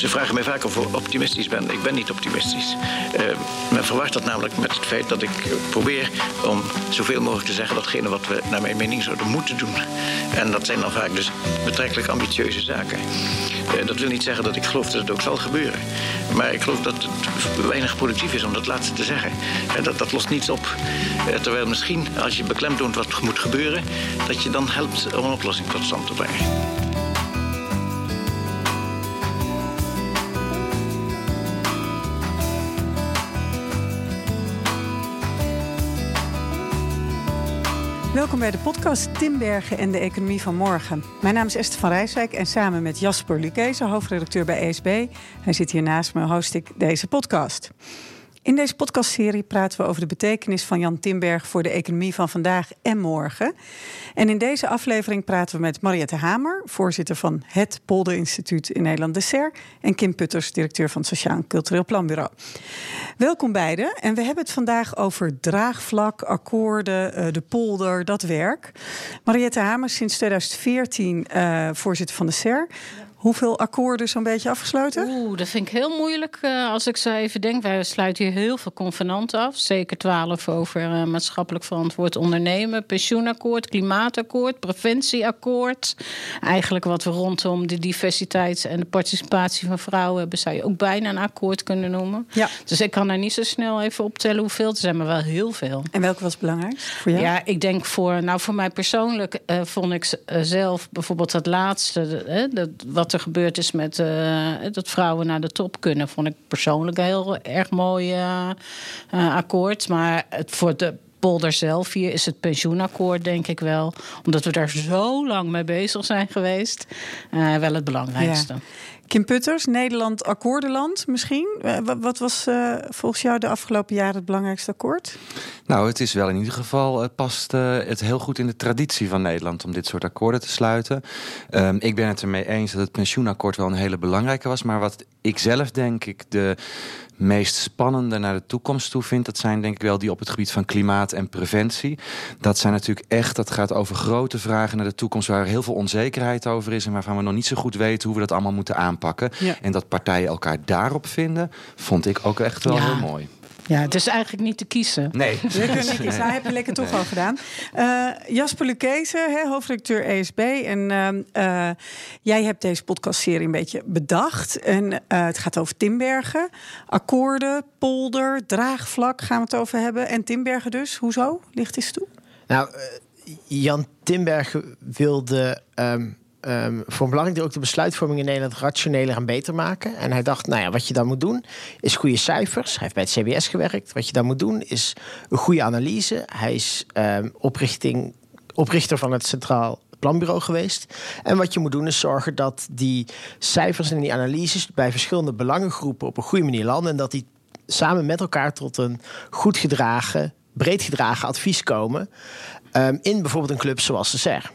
Ze vragen mij vaak of ik optimistisch ben. Ik ben niet optimistisch. Uh, men verwacht dat namelijk met het feit dat ik probeer om zoveel mogelijk te zeggen datgene wat we naar mijn mening zouden moeten doen. En dat zijn dan vaak dus betrekkelijk ambitieuze zaken. Uh, dat wil niet zeggen dat ik geloof dat het ook zal gebeuren. Maar ik geloof dat het weinig productief is om dat laatste te zeggen. En dat, dat lost niets op. Terwijl misschien als je beklemtoont wat moet gebeuren, dat je dan helpt om een oplossing tot stand te brengen. Welkom bij de podcast Timbergen en de Economie van Morgen. Mijn naam is Esther van Rijswijk en samen met Jasper Lukezen, hoofdredacteur bij ESB, hij zit hier naast me, host ik deze podcast. In deze podcastserie praten we over de betekenis van Jan Timberg voor de economie van vandaag en morgen. En in deze aflevering praten we met Mariette Hamer, voorzitter van het Polder Instituut in Nederland, de SER, en Kim Putters, directeur van het Sociaal Cultureel Planbureau. Welkom beiden. En we hebben het vandaag over draagvlak, akkoorden, eh, de polder, dat werk. Mariette Hamer, sinds 2014 uh, eh, voorzitter van de SER. Hoeveel akkoorden zo'n beetje afgesloten? Oeh, dat vind ik heel moeilijk uh, als ik zo even denk. Wij sluiten hier heel veel convenanten af. Zeker twaalf over uh, maatschappelijk verantwoord ondernemen. Pensioenakkoord, klimaatakkoord, preventieakkoord. Eigenlijk wat we rondom de diversiteit en de participatie van vrouwen hebben... zou je ook bijna een akkoord kunnen noemen. Ja. Dus ik kan er niet zo snel even optellen hoeveel. Er zijn maar wel heel veel. En welke was belangrijk voor jou? Ja, ik denk voor... Nou, voor mij persoonlijk uh, vond ik zelf bijvoorbeeld dat laatste... dat, wat er gebeurd is met uh, dat vrouwen naar de top kunnen, vond ik persoonlijk een heel erg mooi uh, akkoord. Maar voor de polder zelf hier is het pensioenakkoord, denk ik wel. Omdat we daar zo lang mee bezig zijn geweest. Wel het belangrijkste. Kim Putters, Nederland akkoordenland misschien. Eh, wat was uh, volgens jou de afgelopen jaren het belangrijkste akkoord? Nou, het is wel in ieder geval, het past uh, het heel goed in de traditie van Nederland om dit soort akkoorden te sluiten. Um, ik ben het ermee eens dat het pensioenakkoord wel een hele belangrijke was. Maar wat ik zelf denk ik de meest spannende naar de toekomst toe vind, dat zijn denk ik wel die op het gebied van klimaat en preventie. Dat zijn natuurlijk echt, dat gaat over grote vragen naar de toekomst waar heel veel onzekerheid over is en waarvan we nog niet zo goed weten hoe we dat allemaal moeten aanpakken. En dat partijen elkaar daarop vinden, vond ik ook echt wel heel mooi. Ja, het is eigenlijk niet te kiezen. Nee. We kunnen niet kiezen. Nou, heb je lekker toch al gedaan. Uh, Jasper Lukezen, hoofdredacteur ESB. En uh, jij hebt deze podcastserie een beetje bedacht. En uh, het gaat over Timbergen. Akkoorden, polder, draagvlak gaan we het over hebben. En Timbergen dus. Hoezo? Ligt eens toe? Nou, Jan Timbergen wilde... Um um, voor een belangrijk deel ook de besluitvorming in Nederland rationeler en beter maken. En hij dacht, nou ja, wat je dan moet doen is goede cijfers. Hij heeft bij het CBS gewerkt. Wat je dan moet doen is een goede analyse. Hij is um, oprichting, oprichter van het Centraal Planbureau geweest. En wat je moet doen is zorgen dat die cijfers en die analyses bij verschillende belangengroepen op een goede manier landen. En dat die samen met elkaar tot een goed gedragen, breed gedragen advies komen. Um, in bijvoorbeeld een club zoals de SER.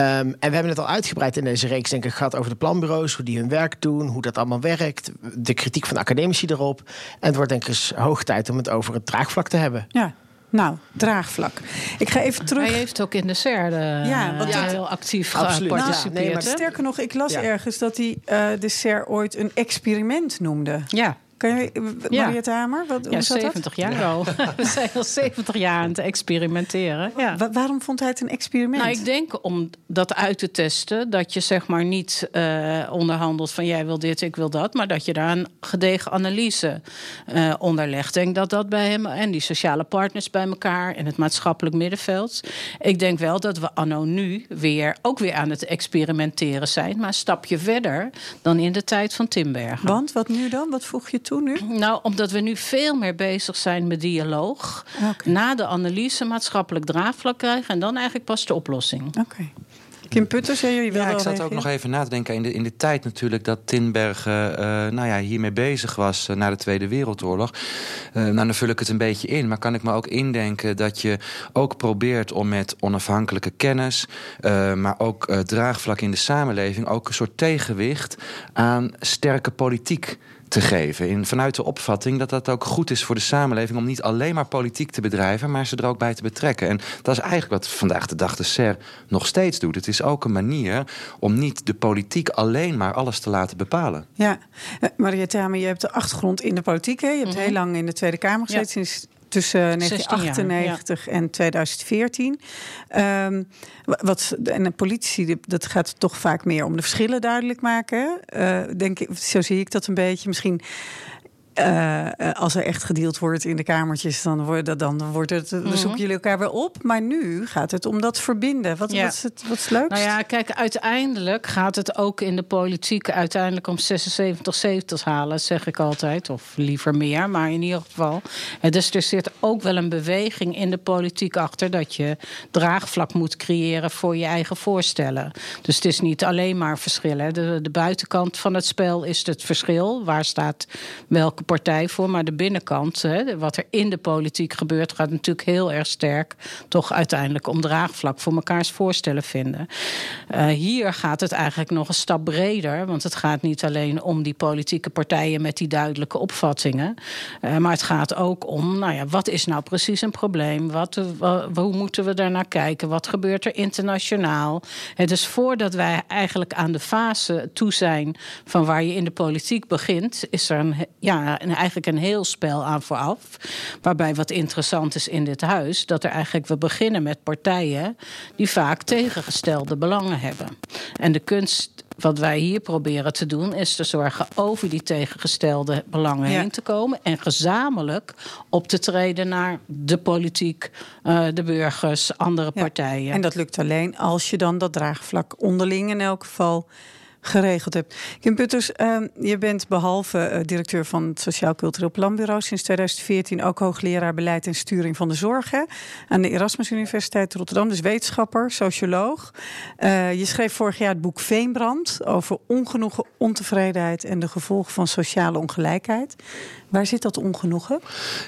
Um, en we hebben het al uitgebreid in deze reeks denk ik, gehad over de planbureaus, hoe die hun werk doen, hoe dat allemaal werkt, de kritiek van de academici erop. En het wordt denk ik eens hoog tijd om het over het draagvlak te hebben. Ja. Nou, draagvlak. Ik ga even terug. Hij heeft ook in de SER de, ja, want ja, heel actief geparticipeerd. Nou, nee, maar sterker nog, ik las ergens dat hij uh, de SER ooit een experiment noemde. Ja. Kan je, Mariette Hamer? Wat, ja, 70 jaar al. We zijn al 70 jaar aan het experimenteren. Ja. waarom vond hij het een experiment? Nou, ik denk om dat uit te testen. Dat je zeg maar niet uh, onderhandelt van jij wil dit, ik wil dat. Maar dat je daar een gedegen analyse uh, onder legt. Ik denk dat dat bij hem en die sociale partners bij elkaar... en het maatschappelijk middenveld. Ik denk wel dat we anno nu weer ook weer aan het experimenteren zijn. Maar een stapje verder dan in de tijd van Timbergen. Want, wat nu dan? Wat voeg je toe? Nu? Nou, omdat we nu veel meer bezig zijn met dialoog. Na de analyse maatschappelijk draagvlak krijgen... en dan eigenlijk pas de oplossing. Oké. Kim Putters, jullie Ja, ik zat ook nog even na te denken. In de, in de tijd natuurlijk dat Tinbergen uh, nou ja, hiermee bezig was uh, na de Tweede Wereldoorlog. Uh, nou, dan vul ik het een beetje in. Maar kan ik me ook indenken dat je ook probeert om met onafhankelijke kennis, maar ook draagvlak in de samenleving, ook een soort tegenwicht aan sterke politiek te geven. In, vanuit de opvatting dat dat ook goed is voor de samenleving om niet alleen maar politiek te bedrijven, maar ze er ook bij te betrekken. En dat is eigenlijk wat vandaag de dag de SER nog steeds doet. Het is ook een manier om niet de politiek alleen maar alles te laten bepalen. Ja, uh, Mariette je hebt de achtergrond in de politiek. Hè? Je hebt mm -hmm. heel lang in de Tweede Kamer gezeten, ja. sinds tussen 1998 jaar, ja. en 2014. Um, wat, en de politici, dat gaat toch vaak meer om de verschillen duidelijk maken. Uh, denk ik, zo zie ik dat een beetje. Misschien uh, als er echt gedeeld wordt in de kamertjes, dan, wordt, dan, wordt het, dan zoeken jullie elkaar weer op. Maar nu gaat het om dat verbinden. Wat, ja. wat, is, het, wat is? Nou ja, kijk, uiteindelijk gaat het ook in de politiek uiteindelijk om 76 zetels halen, zeg ik altijd. Of liever meer, maar in ieder geval. En dus er zit ook wel een beweging in de politiek achter dat je draagvlak moet creëren voor je eigen voorstellen. Dus het is niet alleen maar verschillen. De, de buitenkant van het spel is het verschil. Waar staat welke partij voor. Maar de binnenkant, hè, wat er in de politiek gebeurt, gaat natuurlijk heel erg sterk toch uiteindelijk om draagvlak voor mekaars voorstellen vinden. Uh, hier gaat het eigenlijk nog een stap breder. Want het gaat niet alleen om die politieke partijen met die duidelijke opvattingen. Uh, maar het gaat ook om, nou ja, wat is nou precies een probleem? Wat, uh, hoe moeten we daarnaar kijken? Wat gebeurt er internationaal? Het dus voordat wij eigenlijk aan de fase toe zijn van waar je in de politiek begint, is er een, ja, en eigenlijk een heel spel aan vooraf. Waarbij wat interessant is in dit huis, dat er eigenlijk we beginnen met partijen die vaak tegengestelde belangen hebben. En de kunst wat wij hier proberen te doen, is te zorgen over die tegengestelde belangen ja. heen te komen. En gezamenlijk op te treden naar de politiek, uh, de burgers, andere ja. partijen. En dat lukt alleen als je dan dat draagvlak onderling in elk geval geregeld hebt. Kim Putters, uh, je bent behalve uh, directeur van het Sociaal Cultureel Planbureau sinds 2014 ook hoogleraar beleid en sturing van de zorg hè, aan de Erasmus Universiteit Rotterdam, dus wetenschapper, socioloog. Uh, je schreef vorig jaar het boek Veenbrand over ongenoegen, ontevredenheid en de gevolgen van sociale ongelijkheid. Waar zit dat ongenoegen?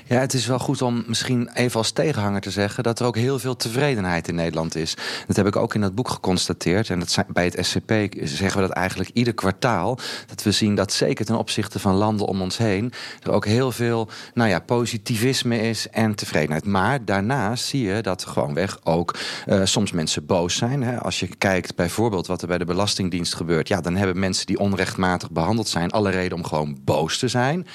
Ja, het is wel goed om misschien even als tegenhanger te zeggen dat er ook heel veel tevredenheid in Nederland is. Dat heb ik ook in dat boek geconstateerd. En dat zijn, bij het SCP zeggen we dat eigenlijk ieder kwartaal. Dat we zien dat zeker ten opzichte van landen om ons heen er ook heel veel nou ja, positivisme is en tevredenheid. Maar daarnaast zie je dat gewoonweg ook uh, soms mensen boos zijn. Hè. Als je kijkt bijvoorbeeld wat er bij de Belastingdienst gebeurt, ja, dan hebben mensen die onrechtmatig behandeld zijn alle reden om gewoon boos te zijn.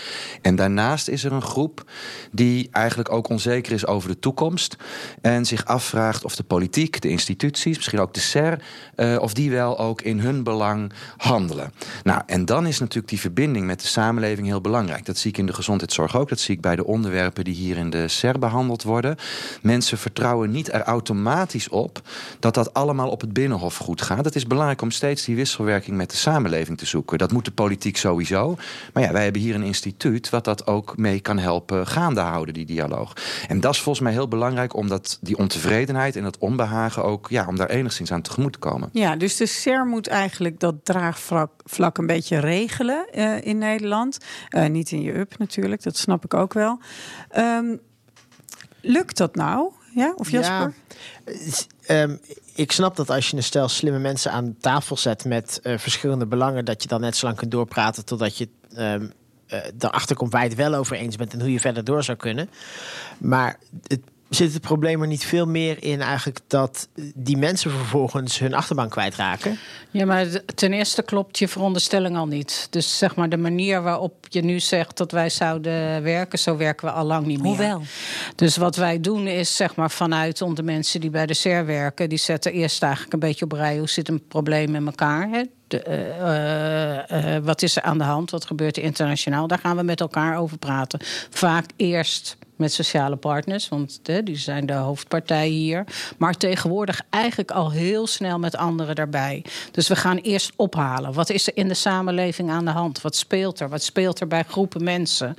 En daarnaast is er een groep die eigenlijk ook onzeker is over de toekomst. En zich afvraagt of de politiek, de instituties, misschien ook de SER, uh, of die wel ook in hun belang handelen. Nou, en dan is natuurlijk die verbinding met de samenleving heel belangrijk. Dat zie ik in de gezondheidszorg ook. Dat zie ik bij de onderwerpen die hier in de SER behandeld worden. Mensen vertrouwen niet er automatisch op dat dat allemaal op het binnenhof goed gaat. Het is belangrijk om steeds die wisselwerking met de samenleving te zoeken. Dat moet de politiek sowieso. Maar ja, wij hebben hier een instituut wat dat ook mee kan helpen gaande houden, die dialoog. En dat is volgens mij heel belangrijk, omdat die ontevredenheid en dat onbehagen ook, ja, om daar enigszins aan tegemoet te komen. Ja, dus de SER moet eigenlijk dat draagvlak vlak een beetje regelen uh, in Nederland. Uh, niet in je up natuurlijk, dat snap ik ook wel. Um, lukt dat nou? Ja, of Jasper? Ja, um, ik snap dat als je een stel slimme mensen aan tafel zet met uh, verschillende belangen, dat je dan net zo lang kunt doorpraten totdat je um, erachter komt waar je het wel over eens bent en hoe je verder door zou kunnen. Maar het zit het probleem er niet veel meer in eigenlijk dat die mensen vervolgens hun achterban kwijtraken? Ja, maar ten eerste klopt je veronderstelling al niet. Dus zeg maar de manier waarop je nu zegt dat wij zouden werken, zo werken we al lang niet meer. Hoewel. Dus wat wij doen is zeg maar vanuit onder mensen die bij de SER werken, die zetten eerst eigenlijk een beetje op rij hoe zit een probleem met elkaar. Hè? De, uh, uh, uh, wat is er aan de hand? Wat gebeurt er internationaal? Daar gaan we met elkaar over praten. Vaak eerst met sociale partners, want hè, die zijn de hoofdpartij hier. Maar tegenwoordig eigenlijk al heel snel met anderen daarbij. Dus we gaan eerst ophalen. Wat is er in de samenleving aan de hand? Wat speelt er? Wat speelt er bij groepen mensen?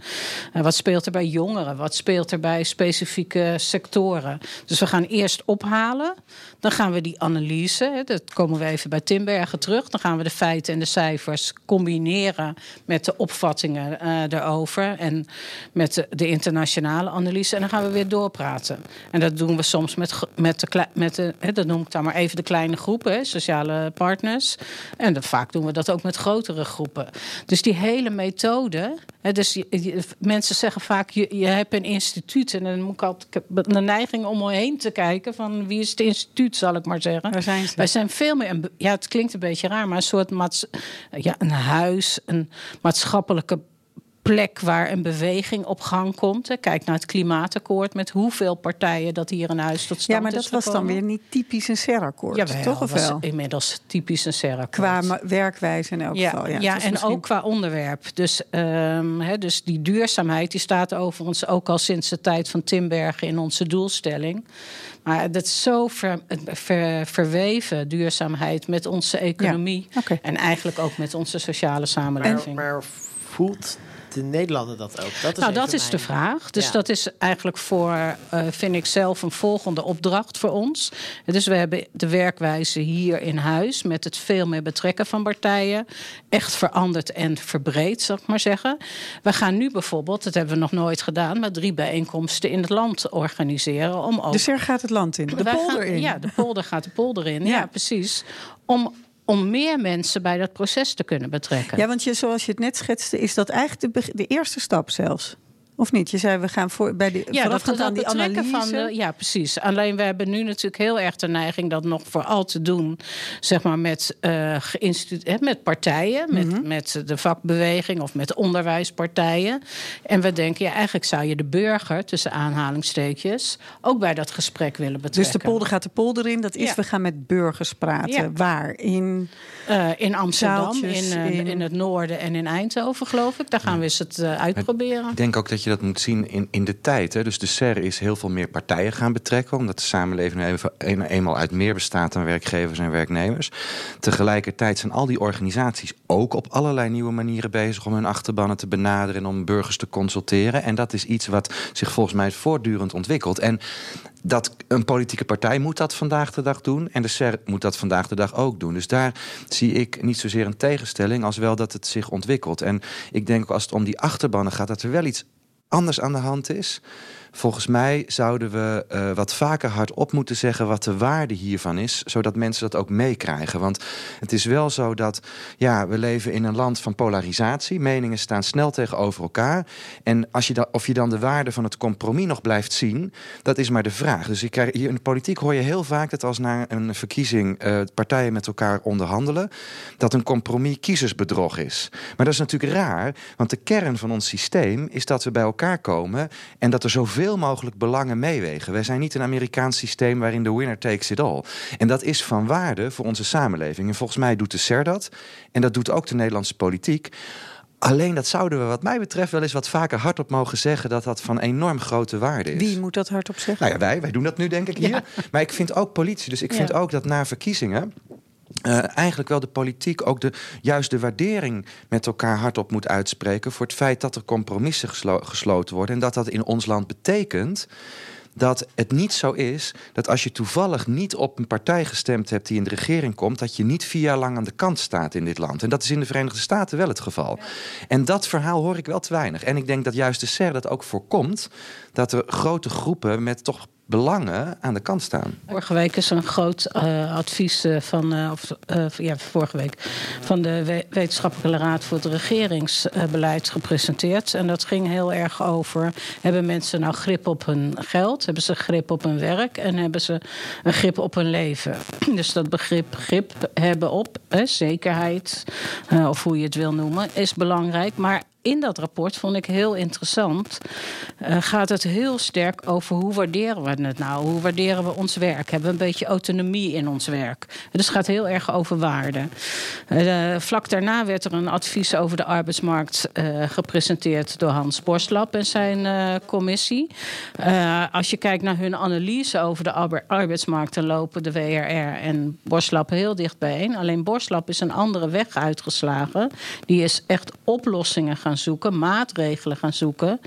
En wat speelt er bij jongeren? Wat speelt er bij specifieke sectoren? Dus we gaan eerst ophalen. Dan gaan we die analyse, dat komen we even bij Timbergen terug. Dan gaan we de feiten en de cijfers combineren met de opvattingen uh, erover en met de, de internationale analyse en dan gaan we weer doorpraten. En dat doen we soms met, met, de, met de, hè, dat noem ik dan maar even de kleine groepen, hè, sociale partners. En dat, vaak doen we dat ook met grotere groepen. Dus die hele methode. Hè, dus je, mensen zeggen vaak: je, je hebt een instituut. En dan moet ik altijd een neiging om me heen te kijken: van wie is het instituut, zal ik maar zeggen. Waar zijn ze? Wij zijn veel meer. Ja, het klinkt een beetje raar, maar een soort maats, ja, een huis, een maatschappelijke plek waar een beweging op gang komt. Kijk naar het klimaatakkoord met hoeveel partijen dat hier in huis tot stand is Ja, maar dat was dan weer niet typisch een SER-akkoord, ja, toch? Of wel? inmiddels typisch een SER-akkoord. Qua werkwijze in elk ja, geval. Ja, ja en misschien... ook qua onderwerp. Dus, um, he, dus die duurzaamheid die staat overigens ook al sinds de tijd van Timbergen in onze doelstelling. Maar dat is zo ver, ver, verweven, duurzaamheid, met onze economie. Ja, okay. En eigenlijk ook met onze sociale samenleving. Maar, maar voelt de Nederlander dat ook? Dat is nou, dat is de vraag. Dus ja. dat is eigenlijk voor, uh, vind ik zelf, een volgende opdracht voor ons. Dus we hebben de werkwijze hier in huis met het veel meer betrekken van partijen echt veranderd en verbreed, zal ik maar zeggen. We gaan nu bijvoorbeeld, dat hebben we nog nooit gedaan, maar drie bijeenkomsten in het land organiseren. Om ook... Dus er gaat het land in, de polder gaan, in. Ja, de polder gaat de polder in. ja, ja precies. Om om meer mensen bij dat proces te kunnen betrekken. Ja, want je, zoals je het net schetste, is dat eigenlijk de, de eerste stap zelfs. Of niet? Je zei we gaan voor bij de ja, dat, dat aan die analyse. Van de, ja, precies. Alleen we hebben nu natuurlijk heel erg de neiging dat nog vooral te doen, zeg maar met, uh, met partijen, met, mm -hmm. met de vakbeweging of met onderwijspartijen. En we denken, ja, eigenlijk zou je de burger tussen aanhalingstekens ook bij dat gesprek willen betrekken. Dus de polder gaat de polder in. Dat is, ja. we gaan met burgers praten. Ja. Waar? In, uh, in Amsterdam, in, uh, in, in, het noorden en in Eindhoven, geloof ik. Daar gaan we eens het uitproberen. Ik denk ook dat je dat moet zien in, in de tijd. Hè. Dus de SER is heel veel meer partijen gaan betrekken... omdat de samenleving even, een, eenmaal uit meer bestaat dan werkgevers en werknemers. Tegelijkertijd zijn al die organisaties ook op allerlei nieuwe manieren bezig... om hun achterbannen te benaderen en om burgers te consulteren. En dat is iets wat zich volgens mij voortdurend ontwikkelt. En dat een politieke partij moet dat vandaag de dag doen. En de SER moet dat vandaag de dag ook doen. Dus daar zie ik niet zozeer een tegenstelling... als wel dat het zich ontwikkelt. En ik denk als het om die achterbannen gaat... dat er wel iets anders aan de hand is. Volgens mij zouden we uh, wat vaker hardop moeten zeggen wat de waarde hiervan is, zodat mensen dat ook meekrijgen. Want het is wel zo dat ja, we leven in een land van polarisatie. Meningen staan snel tegenover elkaar. En als je of je dan de waarde van het compromis nog blijft zien, dat is maar de vraag. Dus ik krijg, hier in de politiek hoor je heel vaak dat als na een verkiezing uh, partijen met elkaar onderhandelen, dat een compromis kiezersbedrog is. Maar dat is natuurlijk raar, want de kern van ons systeem is dat we bij elkaar komen en dat er zoveel zoveel mogelijk belangen meewegen. Wij zijn niet een Amerikaans systeem waarin de winner takes it all. En dat is van waarde voor onze samenleving. En volgens mij doet de SER dat. En dat doet ook de Nederlandse politiek. Alleen dat zouden we wat mij betreft wel eens wat vaker hardop mogen zeggen... dat dat van enorm grote waarde is. Wie moet dat hardop zeggen? Nou ja, wij. Wij doen dat nu denk ik hier. Ja. Maar ik vind ook politie. Dus ik vind ook dat na verkiezingen... Uh, eigenlijk wel de politiek ook de, juist de waardering met elkaar hardop moet uitspreken voor het feit dat er compromissen geslo gesloten worden en dat dat in ons land betekent dat het niet zo is dat als je toevallig niet op een partij gestemd hebt die in de regering komt, dat je niet vier jaar lang aan de kant staat in dit land. En dat is in de Verenigde Staten wel het geval. En dat verhaal hoor ik wel te weinig. En ik denk dat juist de SER dat ook voorkomt dat er grote groepen met toch belangen aan de kant staan. Vorige week is een groot uh, advies van, uh, of, ja, vorige week, van de Wetenschappelijke Raad voor het Regeringsbeleid gepresenteerd. En dat ging heel erg over: hebben mensen nou grip op hun geld? Hebben ze grip op hun werk? En hebben ze een grip op hun leven? Dus dat begrip grip hebben op, zekerheid, of hoe je het wil noemen, is belangrijk. Maar in dat rapport vond ik heel interessant. Uh, gaat het heel sterk over hoe waarderen we het nou? Hoe waarderen we ons werk? Hebben we een beetje autonomie in ons werk? Dus het gaat heel erg over waarde. Uh, vlak daarna werd er een advies over de arbeidsmarkt uh, gepresenteerd door Hans Borstlap en zijn commissie. als je kijkt naar hun analyse over de arbeidsmarkt, dan lopen de WRR en Borstlap heel dicht bijeen. Alleen Borstlap is een andere weg uitgeslagen. Die is echt oplossingen gaan zoeken, maatregelen gaan zoeken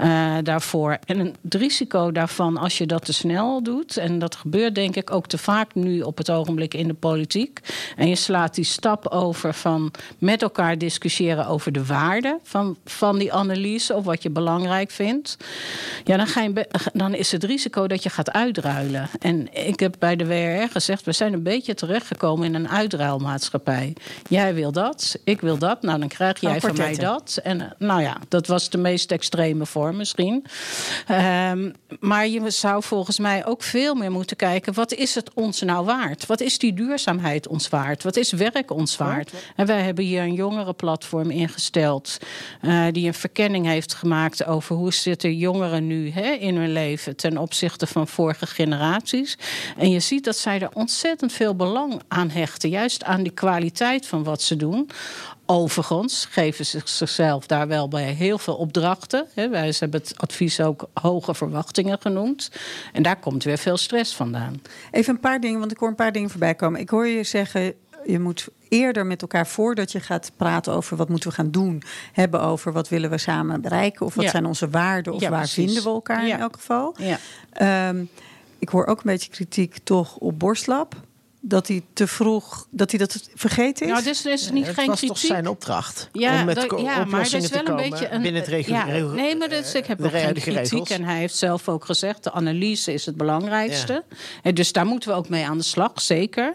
uh, daarvoor. En het risico daarvan, als je dat te snel doet, en dat gebeurt denk ik ook te vaak nu op het ogenblik in de politiek, en je slaat die stap over van met elkaar discussiëren over de waarde van, van die analyse of wat je belangrijk vindt, ja, dan, ga je, dan is het risico dat je gaat uitruilen. En ik heb bij de WRR gezegd, we zijn een beetje terechtgekomen in een uitruilmaatschappij. Jij wil dat, ik wil dat, nou dan krijg jij van mij dat. En eh, nou ja, dat was de meest extreme vorm misschien. Um, maar je zou volgens mij ook veel meer moeten kijken, wat is het ons nou waard? Wat is die duurzaamheid ons waard? Wat is werk ons waard? En wij hebben hier een jongerenplatform ingesteld, uh, die een verkenning heeft gemaakt over hoe zitten jongeren nu hè, in hun leven ten opzichte van vorige generaties. En je ziet dat zij er ontzettend veel belang aan hechten, juist aan die kwaliteit van wat ze doen. Overigens geven ze zichzelf daar wel bij heel veel opdrachten. Wij hebben het advies ook hoge verwachtingen genoemd. En daar komt weer veel stress vandaan. Even een paar dingen, want ik hoor een paar dingen voorbij komen. Ik hoor je zeggen, je moet eerder met elkaar voordat je gaat praten over wat moeten we gaan doen, hebben over wat willen we samen bereiken of wat zijn onze waarden of waar vinden we elkaar in elk geval. Ja. Um, ik hoor ook een beetje kritiek toch op Borstlab dat hij te vroeg, dat hij dat vergeten is? Nou, dus is niet geen was kritiek. toch zijn opdracht ja, om met dat, ja, maar dat is wel een beetje een, binnen het regio, ja, Nee, maar dus, ik heb ook geen kritiek. Regels. En hij heeft zelf ook gezegd, de analyse is het belangrijkste. Ja. Dus daar moeten we ook mee aan de slag, zeker.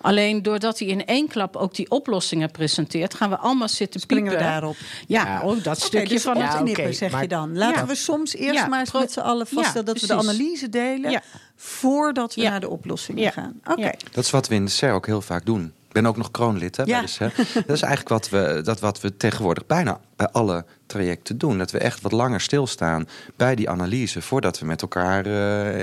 Alleen doordat hij in één klap ook die oplossingen presenteert... gaan we allemaal zitten Springen we daarop. Ja, ja. Oh, dat okay, stukje dus van het knippen, okay, zeg maar, je dan. Laten we soms eerst maar eens met z'n allen vaststellen... dat we de analyse delen voordat we naar de oplossingen gaan. Oké. Dat is wat we in de SER ook heel vaak doen. Ik ben ook nog kroonlid hè, bij de SER. Dat is eigenlijk wat we, dat wat we tegenwoordig bijna bij alle trajecten doen. Dat we echt wat langer stilstaan bij die analyse... voordat we met elkaar uh,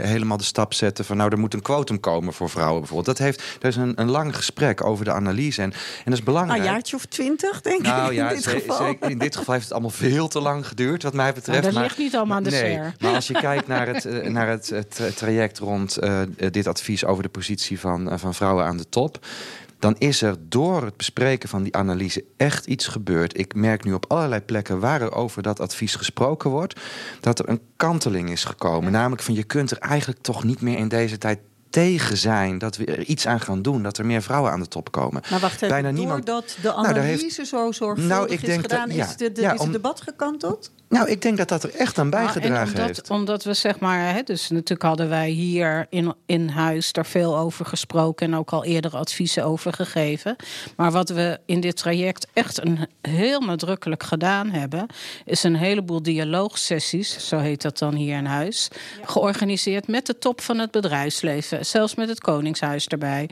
helemaal de stap zetten van... nou, er moet een quotum komen voor vrouwen bijvoorbeeld. Dat heeft, er is een, een lang gesprek over de analyse. En, en dat is belangrijk. Een jaartje of twintig, denk nou, ik, ja, in dit geval. Zeker, in dit geval heeft het allemaal veel te lang geduurd, wat mij betreft. Nou, dat ligt niet allemaal aan de nee, SER. Maar als je kijkt naar het, uh, naar het, het traject rond uh, dit advies... over de positie van, van vrouwen aan de top dan is er door het bespreken van die analyse echt iets gebeurd. Ik merk nu op allerlei plekken waar er over dat advies gesproken wordt, dat er een kanteling is gekomen. Namelijk van je kunt er eigenlijk toch niet meer in deze tijd tegen zijn dat we er iets aan gaan doen, dat er meer vrouwen aan de top komen. Maar wacht even, Bijna niemand... doordat de analyse nou, heeft... zo zorgvuldig nou, ik is denk gedaan, dat, ja, is, de, de, ja, is het debat gekanteld? Nou, ik denk dat dat er echt aan bijgedragen nou, omdat, heeft. Omdat we zeg maar, hè, dus natuurlijk hadden wij hier in, in huis daar veel over gesproken en ook al eerder adviezen over gegeven. Maar wat we in dit traject echt een heel nadrukkelijk gedaan hebben, is een heleboel dialoogsessies, zo heet dat dan hier in huis, georganiseerd met de top van het bedrijfsleven, zelfs met het Koningshuis erbij.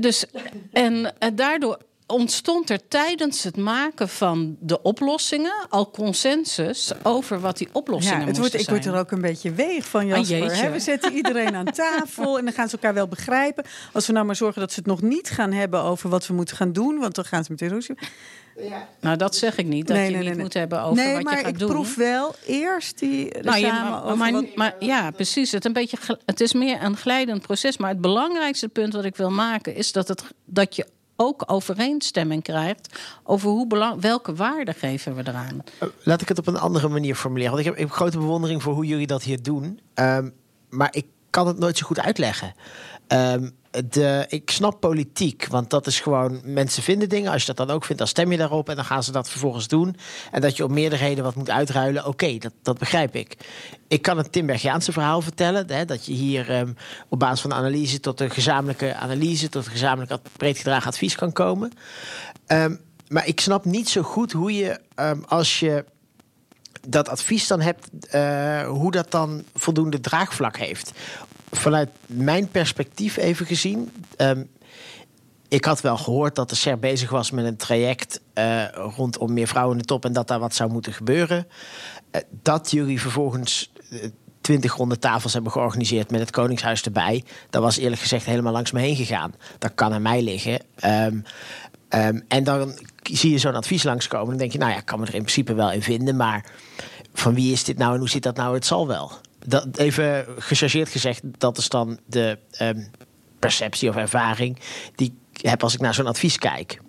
Dus, en, en daardoor ontstond er tijdens het maken van de oplossingen al consensus over wat die oplossingen ja, het wordt, Ik word er ook een beetje weeg van, ah, Jasper. we zetten iedereen aan tafel en dan gaan ze elkaar wel begrijpen. Als we nou maar zorgen dat ze het nog niet gaan hebben over wat we moeten gaan doen, want dan gaan ze meteen roeien. Ja. Nou, dat zeg ik niet. Dat nee, je nee, niet nee. moet hebben over wat je gaat doen. Nee, maar ik proef wel eerst die nou, samen maar, maar, maar, ja, precies. Het, een beetje, het is meer een glijdend proces. Maar het belangrijkste punt wat ik wil maken... is dat, het, dat je ook overeenstemming krijgt over hoe belang, welke waarde geven we eraan. Uh, laat ik het op een andere manier formuleren. Want ik heb, ik heb grote bewondering voor hoe jullie dat hier doen. Um, maar ik kan het nooit zo goed uitleggen. Um, de, ik snap politiek, want dat is gewoon... mensen vinden dingen, als je dat dan ook vindt... dan stem je daarop en dan gaan ze dat vervolgens doen. En dat je op meerderheden wat moet uitruilen, oké, dat, dat begrijp ik. Ik kan het Tim Bergiaanse verhaal vertellen... Hè, dat je hier um, op basis van analyse tot een gezamenlijke analyse... tot een gezamenlijk breed advies kan komen. Um, maar ik snap niet zo goed hoe je, als je dat advies dan hebt, uh, hoe dat dan voldoende draagvlak heeft vanuit mijn perspectief even gezien. Um, ik had wel gehoord dat de SER bezig was met een traject uh, rondom meer vrouwen in de top en dat daar wat zou moeten gebeuren. Uh, dat jullie vervolgens twintig ronde tafels hebben georganiseerd met het Koningshuis erbij. Dat was eerlijk gezegd helemaal langs me heen gegaan. Dat kan aan mij liggen. Um, um, en dan zie je zo'n advies langskomen. Dan denk je, nou ja, kan me er in principe wel in vinden. Maar van wie is dit nou en hoe zit dat nou? Het zal wel dat, even gechargeerd gezegd, dat is dan de um, perceptie of ervaring die ik heb als ik naar zo'n advies kijk.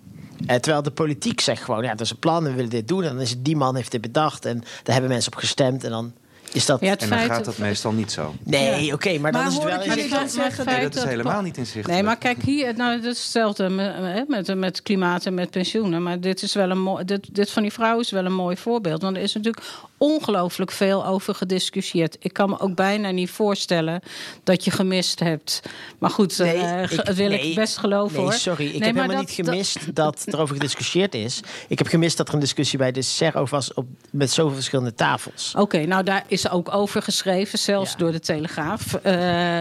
Eh, terwijl de politiek zegt gewoon, ja, dat is een plan, we willen dit doen. En dan is het, die man heeft dit bedacht en daar hebben mensen op gestemd. En dan is dat... Ja, het En dan feit gaat dat meestal niet zo. Nee, oké, maar dan Maar is het hoor wel... in- Maar dan zeggen Nee, dat is helemaal niet inzichtelijk. Nee, maar kijk hier, nou, dat is hetzelfde met, met, met klimaat en met pensioenen. Maar dit, is wel een mooi, dit, dit van die vrouw is wel een mooi voorbeeld. Want er is natuurlijk ongelooflijk veel over gediscussieerd. Ik kan me ook bijna niet voorstellen dat je gemist hebt. Maar goed, Nee, eh, ik- wil nee, ik best geloven Nee, hoor. sorry. Ik heb helemaal dat- niet gemist dat, er over gediscussieerd is. Ik heb gemist dat er een discussie bij de SER over was op, met zoveel verschillende tafels. Oké, nou daar is ook over geschreven, zelfs Ja. door de Telegraaf, eh,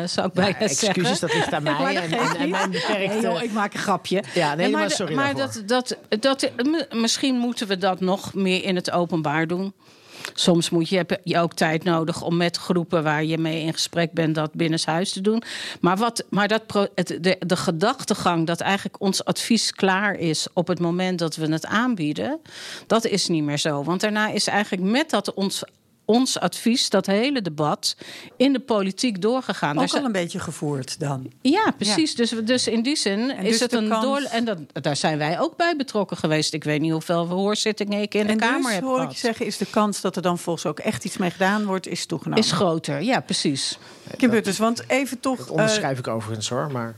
zou ik bijna Ja, zeggen. excuses, dat ligt aan mij dat en- mijn beperkte- Nee, joh, ik maak een grapje. Ja, nee, maar sorry Maar dat, dat, dat, misschien moeten we dat nog meer in het openbaar doen. Soms moet je, heb je ook tijd nodig om met groepen waar je mee in gesprek bent dat binnenshuis te doen. Maar, wat, maar dat de, de gedachtegang dat eigenlijk ons advies klaar is op het moment dat we het aanbieden, dat is niet meer zo. Want daarna is eigenlijk met dat ons, ons advies, dat hele debat, in de politiek doorgegaan. Ook al een beetje gevoerd dan. ja, precies. Dus, dus in die zin is dus het een kans- door. En dat, daar zijn wij ook bij betrokken geweest. Ik weet niet hoeveel hoorzittingen ik in de en Kamer dus, heb hoor ik gehad. je zeggen, is de kans dat er dan volgens ook echt iets mee gedaan wordt, is toegenomen. Is groter, ja, precies. Kim Butters, want even toch... Dat eh, onderschrijf ik overigens hoor, maar...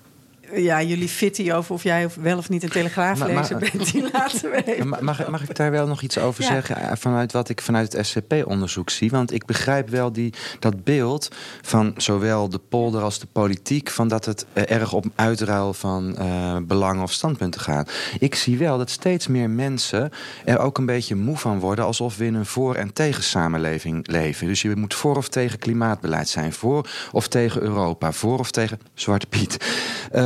ja, jullie fitty over of jij wel of niet een telegraaflezer Maar- maar- bent, die laten we even. Mag, mag ik daar wel nog iets over Ja. zeggen? eh, Vanuit wat ik vanuit het SCP-onderzoek zie. Want ik begrijp wel die, dat beeld van zowel de polder als de politiek. van dat het eh, erg op uitruil van eh, belangen of standpunten gaat. Ik zie wel dat steeds meer mensen er ook een beetje moe van worden. alsof we in een voor- en tegen-samenleving leven. Dus je moet voor of tegen klimaatbeleid zijn. Voor of tegen Europa. Voor of tegen Zwarte Piet.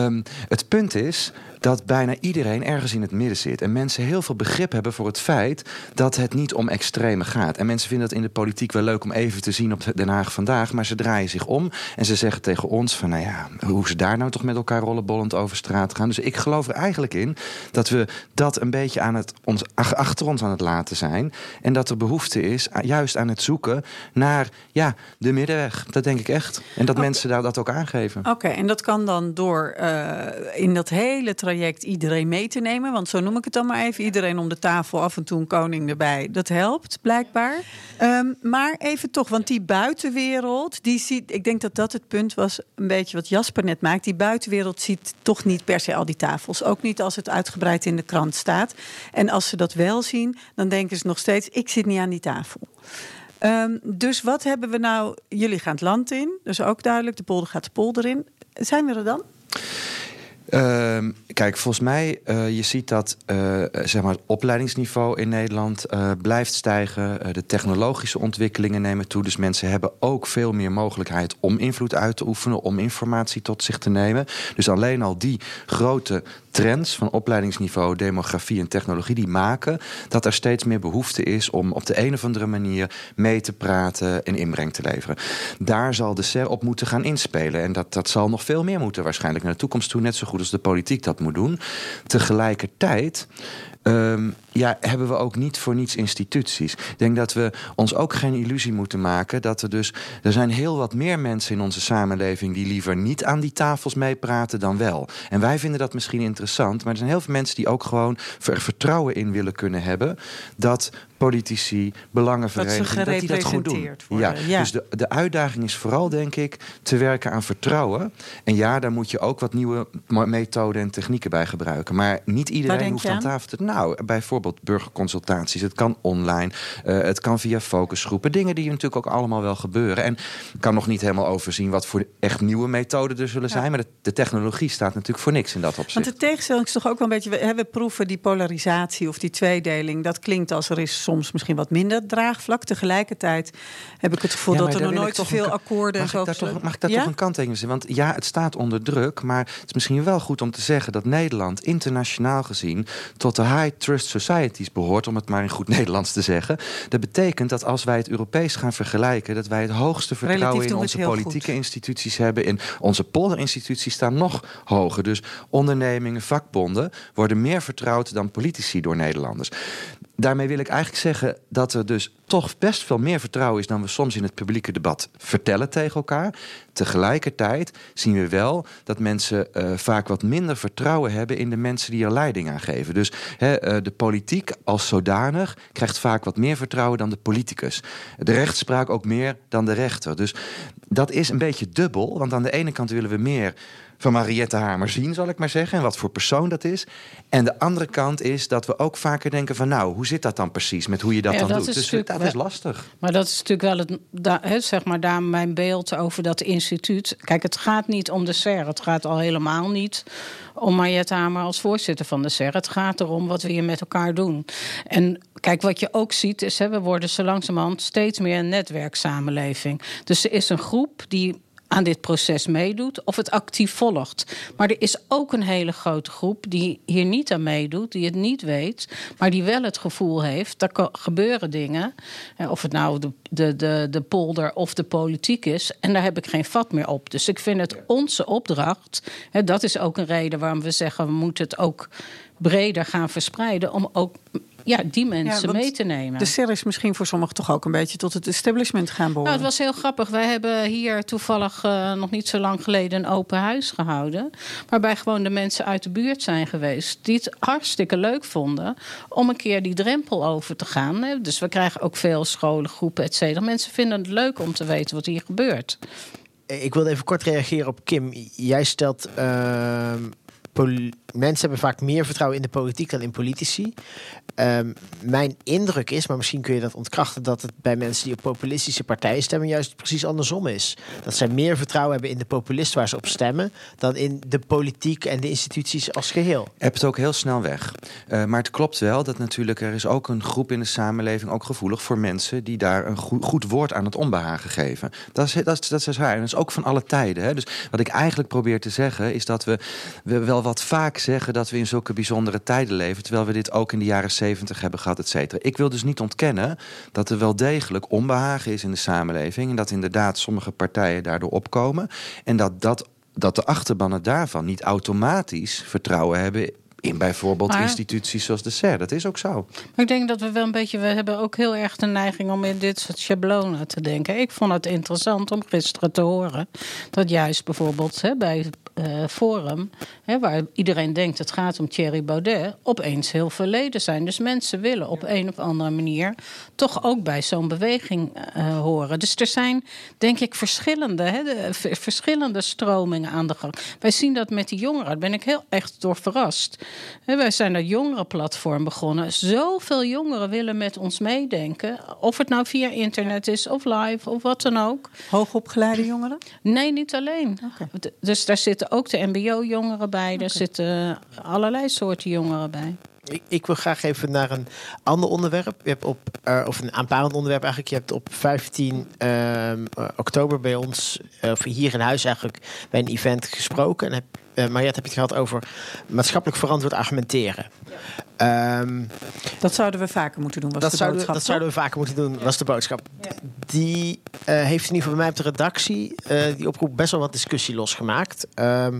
Ehm, het punt is dat bijna iedereen ergens in het midden zit. En mensen heel veel begrip hebben voor het feit dat het niet om extreme gaat. En mensen vinden het in de politiek wel leuk om even te zien op Den Haag vandaag. Maar ze draaien zich om en ze zeggen tegen ons van... nou ja, hoe ze daar nou toch met elkaar rollenbollend over straat gaan. Dus ik geloof er eigenlijk in dat we dat een beetje aan het, ons, ach- achter ons aan het laten zijn. En dat er behoefte is juist aan het zoeken naar ja, de middenweg. Dat denk ik echt. En dat mensen daar dat ook aangeven. Oké, en dat kan dan door eh, in dat hele traject iedereen mee te nemen. Want zo noem ik het dan maar even. Iedereen om de tafel, af en toe koning erbij. Dat helpt blijkbaar. Ehm, maar even toch, want die buitenwereld, die ziet. Ik denk dat dat het punt was, een beetje wat Jasper net maakt. Die buitenwereld ziet toch niet per se al die tafels. Ook niet als het uitgebreid in de krant staat. En als ze dat wel zien, dan denken ze nog steeds: ik zit niet aan die tafel. Ehm, dus wat hebben we nou? Jullie gaan het land in, dus ook duidelijk. De polder gaat de polder in. Zijn we er dan? Ehm, kijk, volgens mij, uh, je ziet dat uh, zeg maar het opleidingsniveau in Nederland uh, blijft stijgen. de technologische ontwikkelingen nemen toe. Dus mensen hebben ook veel meer mogelijkheid om invloed uit te oefenen, om informatie tot zich te nemen. Dus alleen al die grote trends van opleidingsniveau, demografie en technologie, die maken dat er steeds meer behoefte is om op de een of andere manier mee te praten en inbreng te leveren. Daar zal de SER op moeten gaan inspelen. En dat, dat zal nog veel meer moeten waarschijnlijk naar de toekomst toe, net zo goed als de politiek dat moet doen. Tegelijkertijd. Um, ja, hebben we ook niet voor niets instituties. Ik denk dat we ons ook geen illusie moeten maken dat er dus. Er zijn heel wat meer mensen in onze samenleving die liever niet aan die tafels meepraten dan wel. En wij vinden dat misschien interessant, maar er zijn heel veel mensen die ook gewoon er vertrouwen in willen kunnen hebben dat politici, belangenverenigingen, dat, die dat goed doen. Ja, ja, Dus de, de uitdaging is vooral, denk ik, te werken aan vertrouwen. En ja, daar moet je ook wat nieuwe methoden en technieken bij gebruiken. Maar niet iedereen hoeft aan, aan tafel te. Nou, bijvoorbeeld burgerconsultaties. Het kan online, uh, het kan via focusgroepen. Dingen die natuurlijk ook allemaal wel gebeuren. En ik kan nog niet helemaal overzien wat voor echt nieuwe methoden er zullen zijn. Maar de, de, technologie staat natuurlijk voor niks in dat opzicht. Want de tegenstelling is toch ook wel een beetje. We, we proeven die polarisatie of die tweedeling. Dat klinkt als er is soms misschien wat minder draagvlak. Tegelijkertijd heb ik het gevoel ja, dat er nog nooit zoveel akkoorden mag en zo. Ik toch, mag ik daar ja? toch een kanttekening zetten? Want ja, het staat onder druk. Maar het is misschien wel goed om te zeggen dat Nederland internationaal gezien tot de high trust societies behoort, om het maar in goed Nederlands te zeggen. Dat betekent dat als wij het Europees gaan vergelijken, dat wij het hoogste vertrouwen Relatief in onze politieke goed. instituties hebben. In onze polderinstituties staan nog hoger. Dus ondernemingen, vakbonden worden meer vertrouwd dan politici door Nederlanders. Daarmee wil ik eigenlijk zeggen dat er dus toch best veel meer vertrouwen is dan we soms in het publieke debat vertellen tegen elkaar. Tegelijkertijd zien we wel dat mensen uh, vaak wat minder vertrouwen hebben in de mensen die er leiding aan geven. Dus he, uh, de politiek als zodanig krijgt vaak wat meer vertrouwen dan de politicus. De rechtspraak ook meer dan de rechter. Dus dat is een beetje dubbel, want aan de ene kant willen we meer van Mariette Hamer zien, zal ik maar zeggen. En wat voor persoon dat is. En de andere kant is dat we ook vaker denken van... nou, hoe zit dat dan precies met hoe je dat Ja, dan dat doet? is Dus dat is lastig. Maar dat is natuurlijk wel het, da, zeg maar, daar mijn beeld over dat instituut. Kijk, het gaat niet om de SER. Het gaat al helemaal niet om Mariette Hamer als voorzitter van de SER. Het gaat erom wat we hier met elkaar doen. En kijk, wat je ook ziet is, hè, we worden zo langzamerhand steeds meer een netwerksamenleving. Dus er is een groep die aan dit proces meedoet of het actief volgt. Maar er is ook een hele grote groep die hier niet aan meedoet, die het niet weet, maar die wel het gevoel heeft dat er gebeuren dingen. eh, Of het nou de, de, de, de polder of de politiek is. En daar heb ik geen vat meer op. Dus ik vind het onze opdracht. Hè, dat is ook een reden waarom we zeggen we moeten het ook breder gaan verspreiden. Om ook ja, die mensen mee te nemen. De SER is misschien voor sommigen toch ook een beetje tot het establishment gaan behoren. Nou, het was heel grappig. Wij hebben hier toevallig uh, nog niet zo lang geleden een open huis gehouden. Waarbij gewoon de mensen uit de buurt zijn geweest. Die het hartstikke leuk vonden om een keer die drempel over te gaan. Hè. Dus we krijgen ook veel scholen, groepen, et cetera. Mensen vinden het leuk om te weten wat hier gebeurt. Ik wilde even kort reageren op Kim. Jij stelt. Uh, mensen hebben vaak meer vertrouwen in de politiek dan in politici. Um, mijn indruk is, maar misschien kun je dat ontkrachten, dat het bij mensen die op populistische partijen stemmen juist precies andersom is. Dat zij meer vertrouwen hebben in de populist waar ze op stemmen dan in de politiek en de instituties als geheel. Heb het ook heel snel weg. Uh, maar het klopt wel dat natuurlijk er is ook een groep in de samenleving ook gevoelig voor mensen die daar een goed, woord aan het onbehagen geven. Dat is, dat, dat is waar. En dat is ook van alle tijden. Hè. Dus wat ik eigenlijk probeer te zeggen is dat we, we wel wat vaak zeggen dat we in zulke bijzondere tijden leven, terwijl we dit ook in de jaren 70 hebben gehad, et cetera. Ik wil dus niet ontkennen dat er wel degelijk onbehagen is in de samenleving en dat inderdaad sommige partijen daardoor opkomen en dat, dat, dat de achterbannen daarvan niet automatisch vertrouwen hebben in bijvoorbeeld Maar- instituties zoals de SER. Dat is ook zo. Maar ik denk dat we wel een beetje, we hebben ook heel erg de neiging om in dit soort schablonen te denken. Ik vond het interessant om gisteren te horen dat juist bijvoorbeeld hè, bij eh Forum, hè, waar iedereen denkt het gaat om Thierry Baudet, opeens heel veel leden zijn. Dus mensen willen op een of andere manier toch ook bij zo'n beweging eh, horen. Dus er zijn, denk ik, verschillende, hè, de- verschillende stromingen aan de gang. Wij zien dat met die jongeren, daar ben ik heel echt door verrast. Wij zijn dat jongerenplatform begonnen. Zoveel jongeren willen met ons meedenken. Of het nou via internet is, of live, of wat dan ook. Hoogopgeleide jongeren? Nee, niet alleen. Dus daar zitten ook de MBO-jongeren bij. Daar zitten allerlei soorten jongeren bij. Ik, ik wil graag even naar een ander onderwerp. Je hebt op, eh, of een aanpalend onderwerp eigenlijk. Je hebt op 15 ehm, eh, oktober bij ons, eh, of hier in huis eigenlijk, bij een event gesproken. En heb, Mariette heb je het gehad over maatschappelijk verantwoord argumenteren. Ehm, Dat zouden we vaker moeten doen, was dat, de zouden, we- dat zouden we vaker moeten doen, was de boodschap. Die heeft in ieder geval bij mij op de redactie, die oproep, best wel wat discussie losgemaakt. Ehm,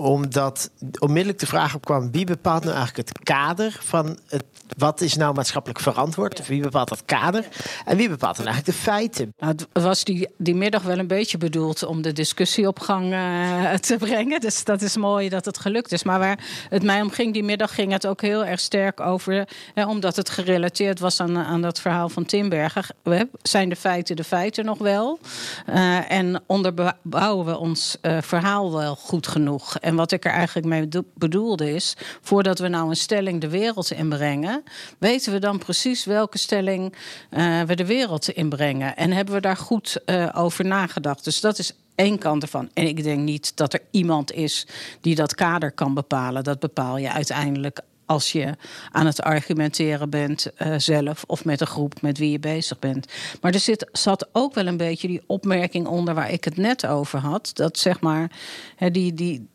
omdat onmiddellijk de vraag opkwam: wie bepaalt nou eigenlijk het kader van het, wat is nou maatschappelijk verantwoord? Wie bepaalt dat kader? En wie bepaalt dan eigenlijk de feiten? Nou, het was die, die middag wel een beetje bedoeld om de discussie op gang eh, te brengen. Dus dat is mooi dat het gelukt is. Maar waar het mij om ging die middag, ging het ook heel erg sterk over. eh, omdat het gerelateerd was aan, aan dat verhaal van Timberger. Zijn de feiten de feiten nog wel? Eh, en onderbouwen we ons eh, verhaal wel goed genoeg? En wat ik er eigenlijk mee bedo- bedoelde is, voordat we nou een stelling de wereld inbrengen, weten we dan precies welke stelling eh, we de wereld inbrengen. En hebben we daar goed eh, over nagedacht. Dus dat is één kant ervan. En ik denk niet dat er iemand is die dat kader kan bepalen. Dat bepaal je uiteindelijk als je aan het argumenteren bent eh, zelf of met een groep met wie je bezig bent. Maar er zit, zat ook wel een beetje die opmerking onder waar ik het net over had. Dat zeg maar, hè, die, die,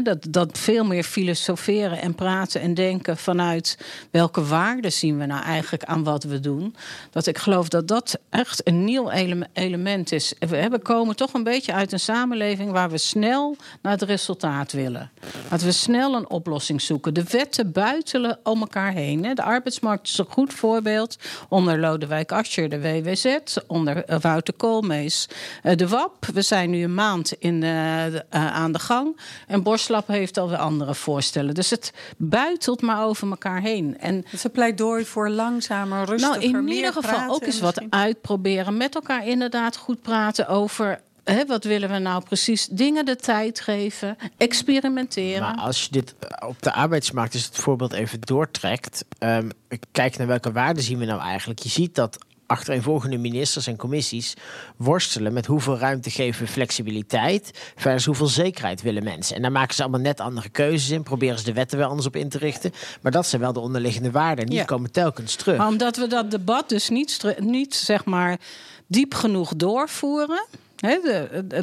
dat, dat veel meer filosoferen en praten en denken vanuit welke waarden zien we nou eigenlijk aan wat we doen. Dat ik geloof dat dat echt een nieuw element is. We komen toch een beetje uit een samenleving waar we snel naar het resultaat willen. Dat we snel een oplossing zoeken. De wetten buitelen om elkaar heen. De arbeidsmarkt is een goed voorbeeld. Onder Lodewijk Asscher, de WWZ, onder eh, Wouter Koolmees, eh, de WAP. We zijn nu een maand in, uh, aan de gang. En Borslap heeft alweer andere voorstellen. Dus het buitelt maar over elkaar heen. En een pleidooi voor langzamer, rustiger, Nou, in ieder geval ook eens wat uitproberen. Met elkaar inderdaad goed praten over wat willen we nou precies? Dingen de tijd geven, experimenteren. Maar als je dit eh, op de arbeidsmarkt, dus het voorbeeld even doortrekt, um, kijk naar welke waarden zien we nou eigenlijk. Je ziet dat achtereenvolgende ministers en commissies worstelen met hoeveel ruimte geven we flexibiliteit versus hoeveel zekerheid willen mensen. En daar maken ze allemaal net andere keuzes in, proberen ze de wetten wel anders op in te richten. Maar dat zijn wel de onderliggende waarden en die komen telkens terug. Maar omdat we dat debat dus niet, niet zeg maar diep genoeg doorvoeren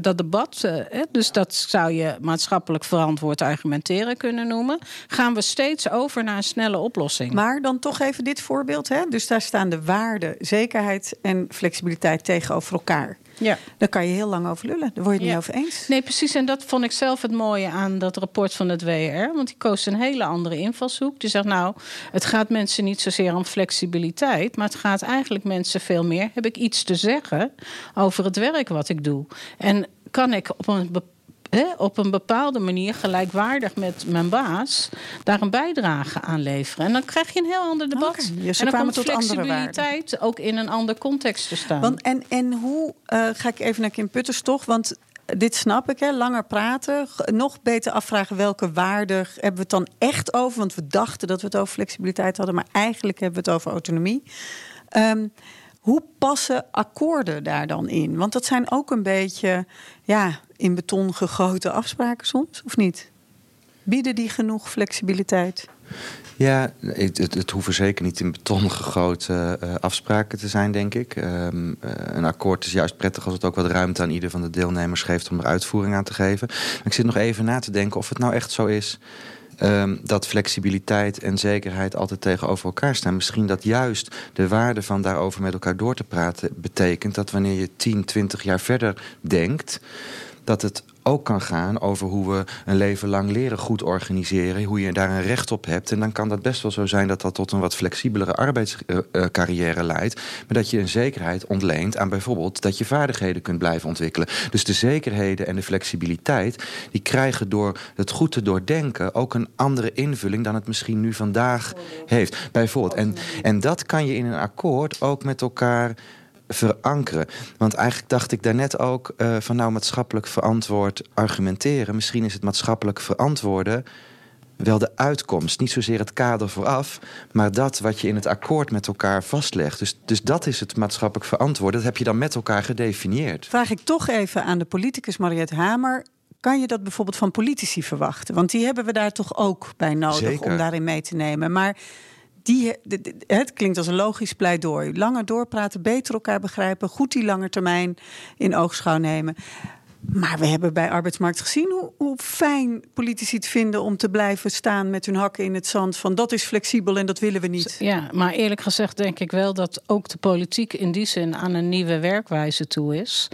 dat debat, eh, dus dat zou je maatschappelijk verantwoord argumenteren kunnen noemen. Gaan we steeds over naar een snelle oplossing. Maar dan toch even dit voorbeeld. Dus daar staan de waarden, zekerheid en flexibiliteit tegenover elkaar. Ja. Daar kan je heel lang over lullen. Daar word je het niet over eens. Nee, precies. En dat vond ik zelf het mooie aan dat rapport van het WR. Want die koos een hele andere invalshoek. Die zegt nou, het gaat mensen niet zozeer om flexibiliteit. Maar het gaat eigenlijk mensen veel meer. Heb ik iets te zeggen over het werk wat ik doe? En kan ik op een bepaalde op een bepaalde manier gelijkwaardig met mijn baas daar een bijdrage aan leveren. En dan krijg je een heel ander debat. Okay, en dan komt tot flexibiliteit ook in een ander context te staan. Want, en, en hoe uh, ga ik even naar Kim Putters toch? Want dit snap ik, hè? langer praten. Nog beter afvragen welke waarden hebben we het dan echt over. Want we dachten dat we het over flexibiliteit hadden, maar eigenlijk hebben we het over autonomie. Um, hoe passen akkoorden daar dan in? Want dat zijn ook een beetje ja, in beton gegoten afspraken soms, of niet? Bieden die genoeg flexibiliteit? Ja, het, het, hoeven zeker niet in beton gegoten uh, afspraken te zijn, denk ik. Um, een akkoord is juist prettig als het ook wat ruimte aan ieder van de deelnemers geeft om er uitvoering aan te geven. Ik zit nog even na te denken of het nou echt zo is um, dat flexibiliteit en zekerheid altijd tegenover elkaar staan. Misschien dat juist de waarde van daarover met elkaar door te praten betekent dat wanneer je 10, 20 jaar verder denkt, dat het ook kan gaan over hoe we een leven lang leren goed organiseren. Hoe je daar een recht op hebt. En dan kan dat best wel zo zijn dat dat tot een wat flexibelere arbeidscarrière leidt. Maar dat je een zekerheid ontleent aan bijvoorbeeld dat je vaardigheden kunt blijven ontwikkelen. Dus de zekerheden en de flexibiliteit, die krijgen door het goed te doordenken ook een andere invulling dan het misschien nu vandaag heeft. Bijvoorbeeld. En, en dat kan je in een akkoord ook met elkaar verankeren. Want eigenlijk dacht ik daarnet ook uh, van nou maatschappelijk verantwoord argumenteren. Misschien is het maatschappelijk verantwoorden wel de uitkomst. Niet zozeer het kader vooraf, maar dat wat je in het akkoord met elkaar vastlegt. Dus, dus dat is het maatschappelijk verantwoorden. Dat heb je dan met elkaar gedefinieerd. Vraag ik toch even aan de politicus Mariette Hamer. Kan je dat bijvoorbeeld van politici verwachten? Want die hebben we daar toch ook bij nodig om daarin mee te nemen. Maar die, het klinkt als een logisch pleidooi. Langer doorpraten, beter elkaar begrijpen, goed die lange termijn in oogschouw nemen. Maar we hebben bij arbeidsmarkt gezien hoe, hoe, fijn politici het vinden om te blijven staan met hun hakken in het zand. Van dat is flexibel en dat willen we niet. Ja, maar eerlijk gezegd denk ik wel dat ook de politiek in die zin aan een nieuwe werkwijze toe is.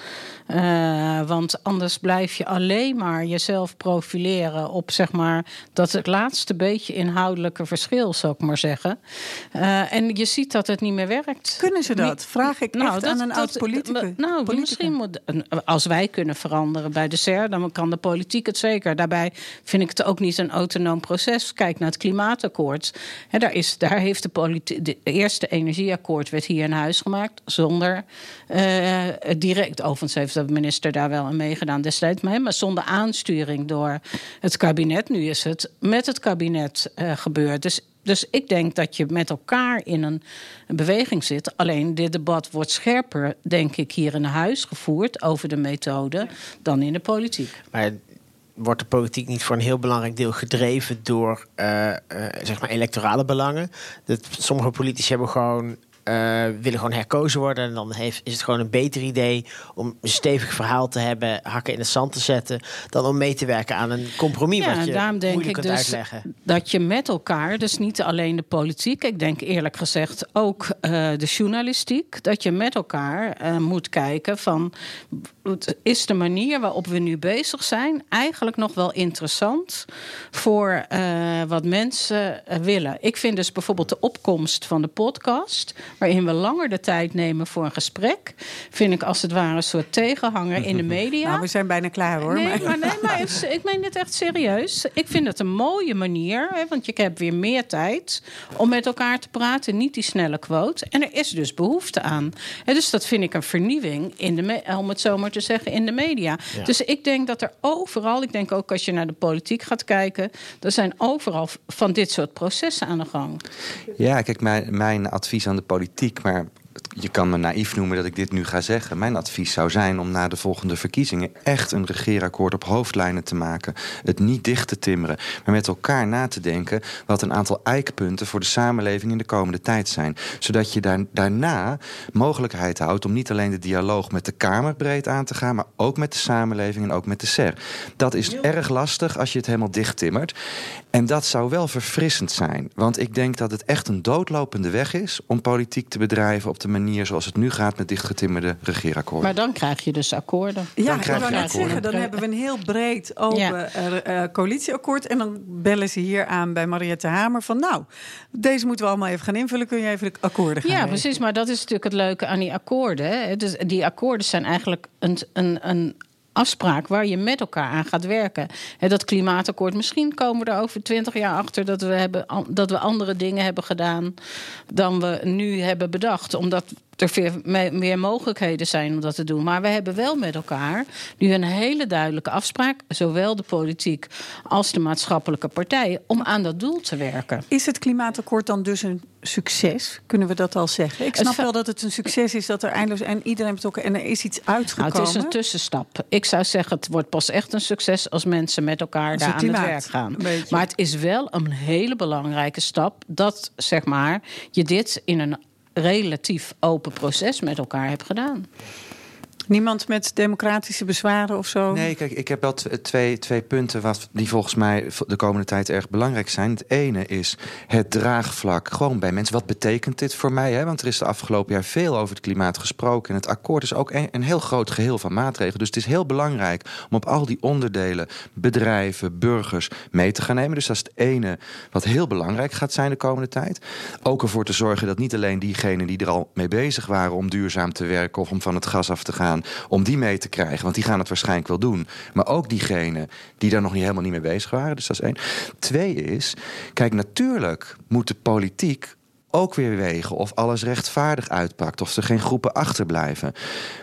Uh, want anders blijf je alleen maar jezelf profileren op zeg maar dat het laatste beetje inhoudelijke verschil, zou ik maar zeggen. Uh, en je ziet dat het niet meer werkt. Kunnen ze dat? Vraag ik nou, dat, aan een oud politicus. Nou, misschien moet, als wij kunnen veranderen bij de SER, dan kan de politiek het zeker. Daarbij vind ik het ook niet een autonoom proces. Kijk naar het klimaatakkoord. He, daar, is, daar heeft de, politiek, eerste energieakkoord werd hier in huis gemaakt zonder uh, direct. Overigens heeft de minister daar wel aan meegedaan destijds, maar, maar zonder aansturing door het kabinet. Nu is het met het kabinet uh, gebeurd. Dus dus ik denk dat je met elkaar in een, beweging zit. Alleen dit debat wordt scherper, denk ik, hier in huis gevoerd over de methode dan in de politiek. Maar wordt de politiek niet voor een heel belangrijk deel gedreven door uh, uh, zeg maar electorale belangen? Dat sommige politici hebben gewoon eh, willen gewoon herkozen worden. En dan heeft, is het gewoon een beter idee om een stevig verhaal te hebben, hakken in het zand te zetten, dan om mee te werken aan een compromis Ja, wat je daarom denk ik dus uitleggen. dat je met elkaar, dus niet alleen de politiek, ik denk eerlijk gezegd ook eh, de journalistiek, dat je met elkaar eh, moet kijken van is de manier waarop we nu bezig zijn eigenlijk nog wel interessant voor eh, wat mensen eh, willen. Ik vind dus bijvoorbeeld de opkomst van de podcast, waarin we langer de tijd nemen voor een gesprek, vind ik als het ware een soort tegenhanger in de media. Nou, we zijn bijna klaar hoor. Nee, maar- maar, nee, maar het ik meen dit echt serieus. Ik vind het een mooie manier, hè, want je hebt weer meer tijd om met elkaar te praten. Niet die snelle quote. En er is dus behoefte aan. Hè, dus dat vind ik een vernieuwing, in de om het zo maar te zeggen, in de media. Ja. Dus ik denk dat er overal, ik denk ook als je naar de politiek gaat kijken, er zijn overal van dit soort processen aan de gang. Ja, kijk, mijn, mijn advies aan de politiek, maar je kan me naïef noemen dat ik dit nu ga zeggen. Mijn advies zou zijn om na de volgende verkiezingen echt een regeerakkoord op hoofdlijnen te maken. Het niet dicht te timmeren, maar met elkaar na te denken wat een aantal eikpunten voor de samenleving in de komende tijd zijn. Zodat je daar, daarna mogelijkheid houdt om niet alleen de dialoog met de Kamer breed aan te gaan, maar ook met de samenleving en ook met de SER. Dat is erg lastig als je het helemaal dicht timmert. En dat zou wel verfrissend zijn. Want ik denk dat het echt een doodlopende weg is om politiek te bedrijven op de manier zoals het nu gaat met dichtgetimmerde regeerakkoorden. Maar dan krijg je dus akkoorden. Ja, Dan ik krijg wou je net akkoorden. zeggen, dan hebben we een heel breed open Ja. eh, eh, coalitieakkoord. En dan bellen ze hier aan bij Mariette Hamer van... nou, deze moeten we allemaal even gaan invullen. Kun je even de akkoorden gaan Ja, regelen? precies. Maar dat is natuurlijk het leuke aan die akkoorden. hè. Dus die akkoorden zijn eigenlijk een, een, een afspraak waar je met elkaar aan gaat werken. Hè, dat klimaatakkoord, misschien komen we er over twintig jaar achter dat we, hebben, dat we andere dingen hebben gedaan dan we nu hebben bedacht. Omdat er veel meer mogelijkheden zijn om dat te doen. Maar we hebben wel met elkaar nu een hele duidelijke afspraak, zowel de politiek als de maatschappelijke partijen, om aan dat doel te werken. Is het klimaatakkoord dan dus een succes? Kunnen we dat al zeggen? Ik snap wel dat het een succes is, dat er eindeloos en iedereen betrokken en er is iets uitgekomen. Nou, het is een tussenstap. Ik zou zeggen, het wordt pas echt een succes als mensen met elkaar Als daar het aan het werk gaan. Maar het is wel een hele belangrijke stap dat zeg maar je dit in een relatief open proces met elkaar hebt gedaan. Niemand met democratische bezwaren of zo? Nee, kijk, ik heb wel twee, twee punten wat, die volgens mij de komende tijd erg belangrijk zijn. Het ene is het draagvlak. Gewoon bij mensen. Wat betekent dit voor mij? Hè? Want er is de afgelopen jaar veel over het klimaat gesproken. En het akkoord is ook een, een heel groot geheel van maatregelen. Dus het is heel belangrijk om op al die onderdelen, bedrijven, burgers mee te gaan nemen. Dus dat is het ene wat heel belangrijk gaat zijn de komende tijd. Ook ervoor te zorgen dat niet alleen diegenen die er al mee bezig waren om duurzaam te werken of om van het gas af te gaan, om die mee te krijgen. Want die gaan het waarschijnlijk wel doen. Maar ook diegenen die daar nog niet helemaal niet mee bezig waren. Dus dat is één. Twee is, kijk, natuurlijk moet de politiek ook weer wegen of alles rechtvaardig uitpakt, of er geen groepen achterblijven.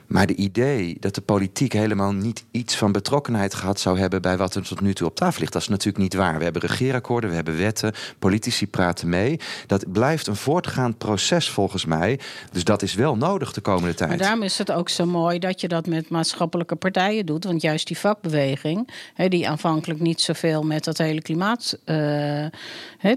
Maar de idee dat de politiek helemaal niet iets van betrokkenheid gehad zou hebben bij wat er tot nu toe op tafel ligt, dat is natuurlijk niet waar. We hebben regeerakkoorden, we hebben wetten, politici praten mee. Dat blijft een voortgaand proces volgens mij. Dus dat is wel nodig de komende tijd. Daarom is het ook zo mooi dat je dat met maatschappelijke partijen doet. Want juist die vakbeweging, die aanvankelijk niet zoveel met dat hele klimaat, eh,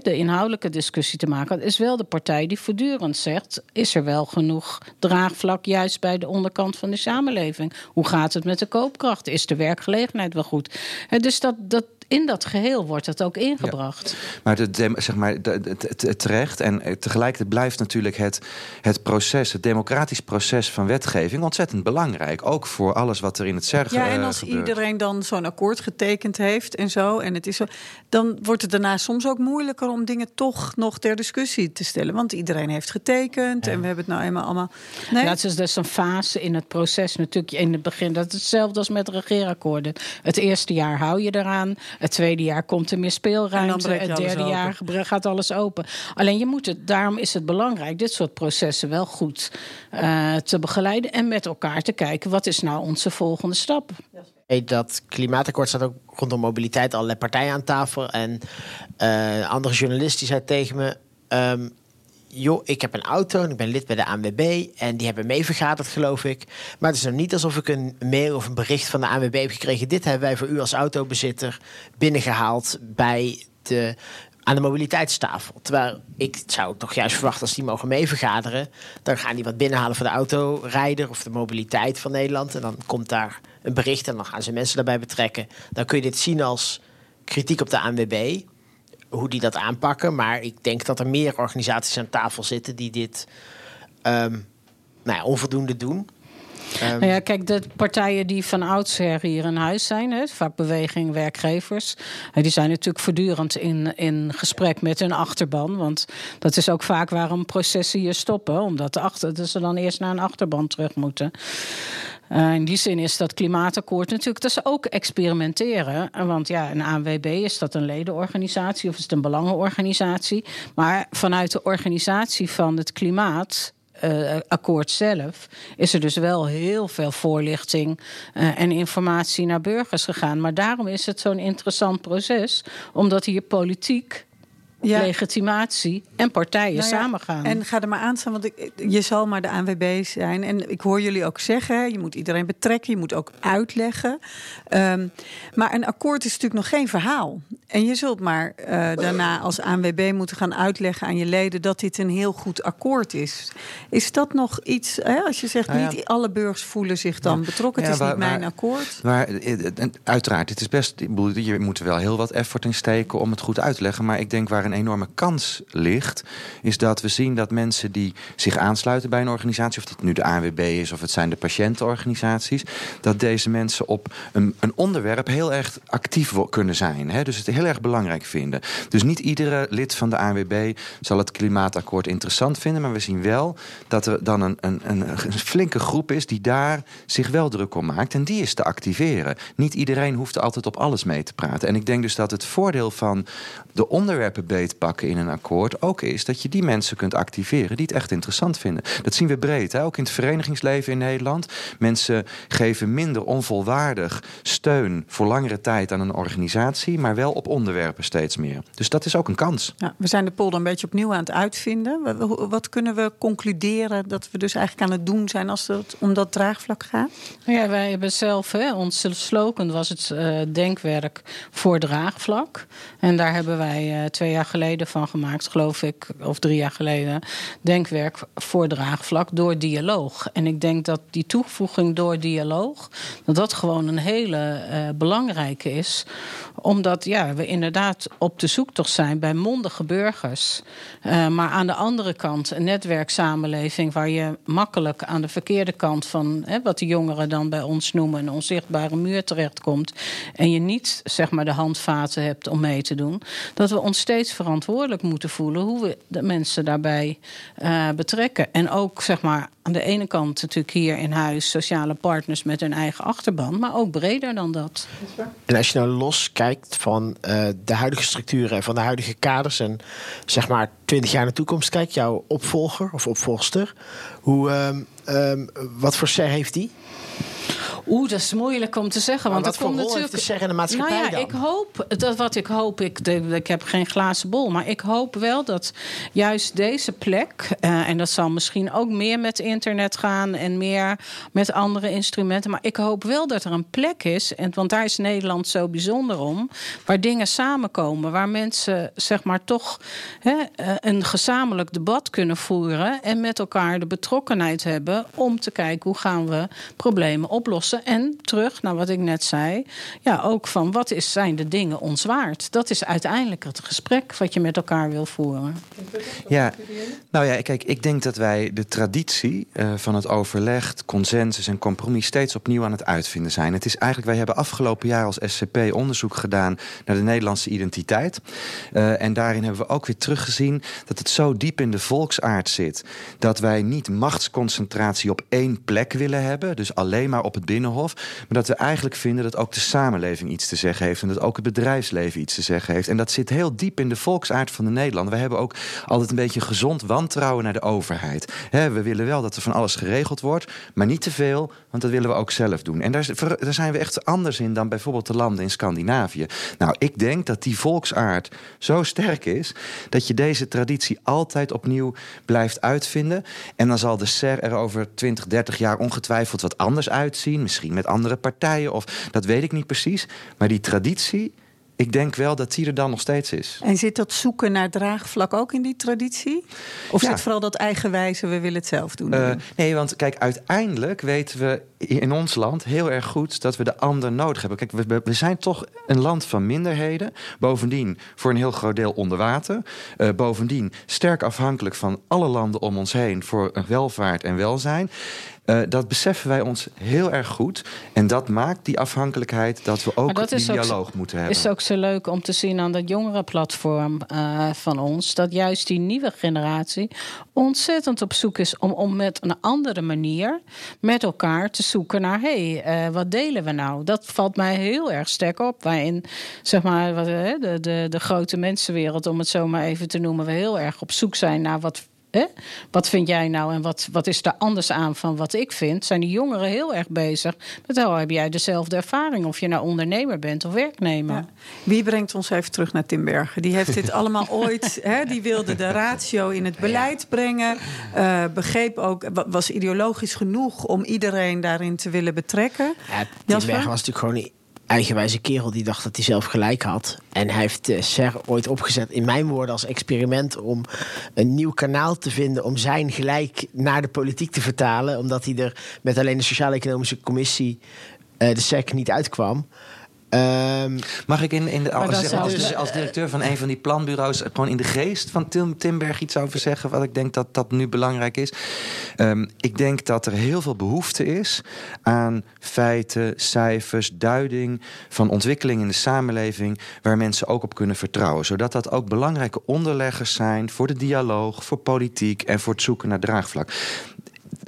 de inhoudelijke discussie te maken had, is wel de partij die voortdurend zegt: is er wel genoeg draagvlak juist bij de onderkant van de samenleving? Hoe gaat het met de koopkracht? Is de werkgelegenheid wel goed? Hè, dus dat, dat, in dat geheel wordt het ook ingebracht. Maar, de, zeg maar de- de- terecht. En eh, tegelijkertijd blijft natuurlijk het, het proces, het democratisch proces van wetgeving ontzettend belangrijk. Ook voor alles wat er in het CER Ja, en eh, als gebeurt. iedereen dan zo'n akkoord getekend heeft en zo, en het is zo, dan wordt het daarna soms ook moeilijker om dingen toch nog ter discussie te stellen. Want iedereen heeft getekend en we hebben het nou eenmaal allemaal. Nee, Ja, het is dus een fase in het proces natuurlijk in het begin. Dat is hetzelfde als met regeerakkoorden. Het eerste jaar hou je eraan. Het tweede jaar komt er meer speelruimte. Het derde jaar gaat alles open. Alleen je moet het, daarom is het belangrijk dit soort processen wel goed eh, te begeleiden. En met elkaar te kijken wat is nou onze volgende stap. Hey, dat klimaatakkoord staat ook rondom mobiliteit allerlei partijen aan tafel. En eh andere journalist die zei tegen me... ehm, joh, ik heb een auto en ik ben lid bij de ANWB... en die hebben mee vergaderd, geloof ik. Maar het is nou niet alsof ik een mail of een bericht van de ANWB heb gekregen... dit hebben wij voor u als autobezitter binnengehaald bij de aan de mobiliteitstafel. Terwijl ik zou toch juist verwachten als die mogen mee vergaderen, dan gaan die wat binnenhalen voor de autorijder of de mobiliteit van Nederland. En dan komt daar een bericht en dan gaan ze mensen daarbij betrekken. Dan kun je dit zien als kritiek op de ANWB, hoe die dat aanpakken. Maar ik denk dat er meer organisaties aan tafel zitten die dit ehm, nou ja, onvoldoende doen. Um, nou ja, kijk, de partijen die van oudsher hier in huis zijn, hè, vakbeweging, werkgevers, die zijn natuurlijk voortdurend in, in gesprek met hun achterban. Want dat is ook vaak waarom processen hier stoppen, omdat de achter, ze dan eerst naar een achterban terug moeten. Uh, in die zin is dat klimaatakkoord natuurlijk dat is ook experimenteren. Want ja, een ANWB is dat een ledenorganisatie of is het een belangenorganisatie. Maar vanuit de organisatie van het klimaat uh, akkoord zelf is er dus wel heel veel voorlichting uh, en informatie naar burgers gegaan. Maar daarom is het zo'n interessant proces, omdat hier politiek ja. legitimatie en partijen nou ja, samengaan. En ga er maar aan staan, want ik, je zal maar de ANWB zijn. En ik hoor jullie ook zeggen, je moet iedereen betrekken, je moet ook uitleggen. Um, maar een akkoord is natuurlijk nog geen verhaal. En je zult maar uh, daarna als ANWB moeten gaan uitleggen aan je leden dat dit een heel goed akkoord is. Is dat nog iets, hè, als je zegt, nou ja. niet alle burgers voelen zich dan betrokken, het is waar, niet mijn waar, akkoord? Maar uiteraard, het is best, je moet er wel heel wat effort in steken om het goed uit te leggen. Maar ik denk waar een enorme kans ligt, is dat we zien dat mensen die zich aansluiten bij een organisatie, of dat nu de ANWB is of het zijn de patiëntenorganisaties, dat deze mensen op een, een onderwerp heel erg actief kunnen zijn. Hè? Dus het heel erg belangrijk vinden. Dus niet iedere lid van de ANWB zal het klimaatakkoord interessant vinden, maar we zien wel dat er dan een, een, een, een flinke groep is die daar zich wel druk om maakt en die is te activeren. Niet iedereen hoeft altijd op alles mee te praten. En ik denk dus dat het voordeel van de onderwerpen beetpakken in een akkoord ook is dat je die mensen kunt activeren die het echt interessant vinden. Dat zien we breed, hè? ook in het verenigingsleven in Nederland. Mensen geven minder onvolwaardig steun voor langere tijd aan een organisatie, maar wel op onderwerpen steeds meer. Dus dat is ook een kans. Ja, we zijn de polder een beetje opnieuw aan het uitvinden. Wat kunnen we concluderen dat we dus eigenlijk aan het doen zijn als het om dat draagvlak gaat? Ja, wij hebben zelf, hè, ons slogan was het uh, denkwerk voor draagvlak. En daar hebben wij uh, twee jaar geleden van gemaakt, geloof ik, of drie jaar geleden. Denkwerk voor draagvlak door dialoog. En ik denk dat die toevoeging door dialoog, dat dat gewoon een hele uh, belangrijke is omdat ja, we inderdaad op de zoektocht zijn bij mondige burgers. Uh, maar aan de andere kant een netwerksamenleving waar je makkelijk aan de verkeerde kant van hè, wat de jongeren dan bij ons noemen een onzichtbare muur terechtkomt. En je niet zeg maar de handvaten hebt om mee te doen. Dat we ons steeds verantwoordelijk moeten voelen hoe we de mensen daarbij uh, betrekken. En ook zeg maar aan de ene kant natuurlijk hier in huis sociale partners met hun eigen achterban, maar ook breder dan dat. En als je nou los kijkt van uh, de huidige structuren en van de huidige kaders en zeg maar 20 jaar naar de toekomst kijkt, jouw opvolger of opvolgster, hoe, um, um, wat voor ser heeft die? Oeh, dat is moeilijk om te zeggen. Want dat komt natuurlijk. te zeggen in de maatschappij nou ja, dan? ik hoop dat wat ik hoop. Ik, ik heb geen glazen bol, maar ik hoop wel dat juist deze plek uh, en dat zal misschien ook meer met internet gaan en meer met andere instrumenten. Maar ik hoop wel dat er een plek is, en, want daar is Nederland zo bijzonder om, waar dingen samenkomen, waar mensen zeg maar toch hè, een gezamenlijk debat kunnen voeren en met elkaar de betrokkenheid hebben om te kijken hoe gaan we problemen oplossen. En terug naar wat ik net zei. Ja, ook van wat is, zijn de dingen ons waard? Dat is uiteindelijk het gesprek wat je met elkaar wil voeren. Ja, nou ja, kijk, ik denk dat wij de traditie uh, van het overleg, consensus en compromis steeds opnieuw aan het uitvinden zijn. Het is eigenlijk, wij hebben afgelopen jaar als SCP onderzoek gedaan naar de Nederlandse identiteit. Uh, en daarin hebben we ook weer teruggezien dat het zo diep in de volksaard zit dat wij niet machtsconcentratie op één plek willen hebben, dus alleen maar op het binnen Maar dat we eigenlijk vinden dat ook de samenleving iets te zeggen heeft. En dat ook het bedrijfsleven iets te zeggen heeft. En dat zit heel diep in de volksaard van de Nederlander. We hebben ook altijd een beetje gezond wantrouwen naar de overheid. we willen wel dat er van alles geregeld wordt, maar niet te veel, want dat willen we ook zelf doen. En daar, daar zijn we echt anders in dan bijvoorbeeld de landen in Scandinavië. Nou, ik denk dat die volksaard zo sterk is dat je deze traditie altijd opnieuw blijft uitvinden. En dan zal de SER er over 20, 30 jaar ongetwijfeld wat anders uitzien. Misschien met andere partijen, of dat weet ik niet precies. Maar die traditie ik denk wel dat die er dan nog steeds is. En zit dat zoeken naar draagvlak ook in die traditie? Of Ja. zit vooral dat eigenwijze, we willen het zelf doen? Eh, nee, want kijk, uiteindelijk weten we in ons land heel erg goed dat we de ander nodig hebben. Kijk, we- zijn toch een land van minderheden. Bovendien voor een heel groot deel onder water. Eh, bovendien sterk afhankelijk van alle landen om ons heen voor welvaart en welzijn. Eh, dat beseffen wij ons heel erg goed. En dat maakt die afhankelijkheid dat we ook dat die ook dialoog moeten hebben. is ook zo leuk om te zien aan dat jongerenplatform eh van ons. Dat juist die nieuwe generatie ontzettend op zoek is om, om met een andere manier met elkaar te zoeken naar hé, hey, eh, wat delen we nou? Dat valt mij heel erg sterk op. Waarin zeg maar de, de, de grote mensenwereld, om het zo maar even te noemen, we heel erg op zoek zijn naar wat. Hè? Wat vind jij nou en wat, wat is er anders aan van wat ik vind? Zijn die jongeren heel erg bezig met oh, heb jij dezelfde ervaring of je nou ondernemer bent of werknemer? Ja. Wie brengt ons even terug naar Timbergen? Die heeft dit allemaal ooit. Hè, die wilde de ratio in het beleid brengen. eh, begreep ook, wa- was ideologisch genoeg om iedereen daarin te willen betrekken. Ja, was natuurlijk gewoon eigenwijze kerel die dacht dat hij zelf gelijk had. En hij heeft eh, SER ooit opgezet, in mijn woorden, als experiment om een nieuw kanaal te vinden om zijn gelijk naar de politiek te vertalen. Omdat hij er met alleen de Sociaal-Economische Commissie, eh, de SEC, niet uitkwam. Ehm, Mag ik in, in de, als, dus- als directeur van een van die planbureaus... gewoon in de geest van Tim, Timberg iets over zeggen... wat ik denk dat dat nu belangrijk is? Ehm, ik denk dat er heel veel behoefte is aan feiten, cijfers, duiding... van ontwikkeling in de samenleving... waar mensen ook op kunnen vertrouwen. Zodat dat ook belangrijke onderleggers zijn... voor de dialoog, voor politiek en voor het zoeken naar draagvlak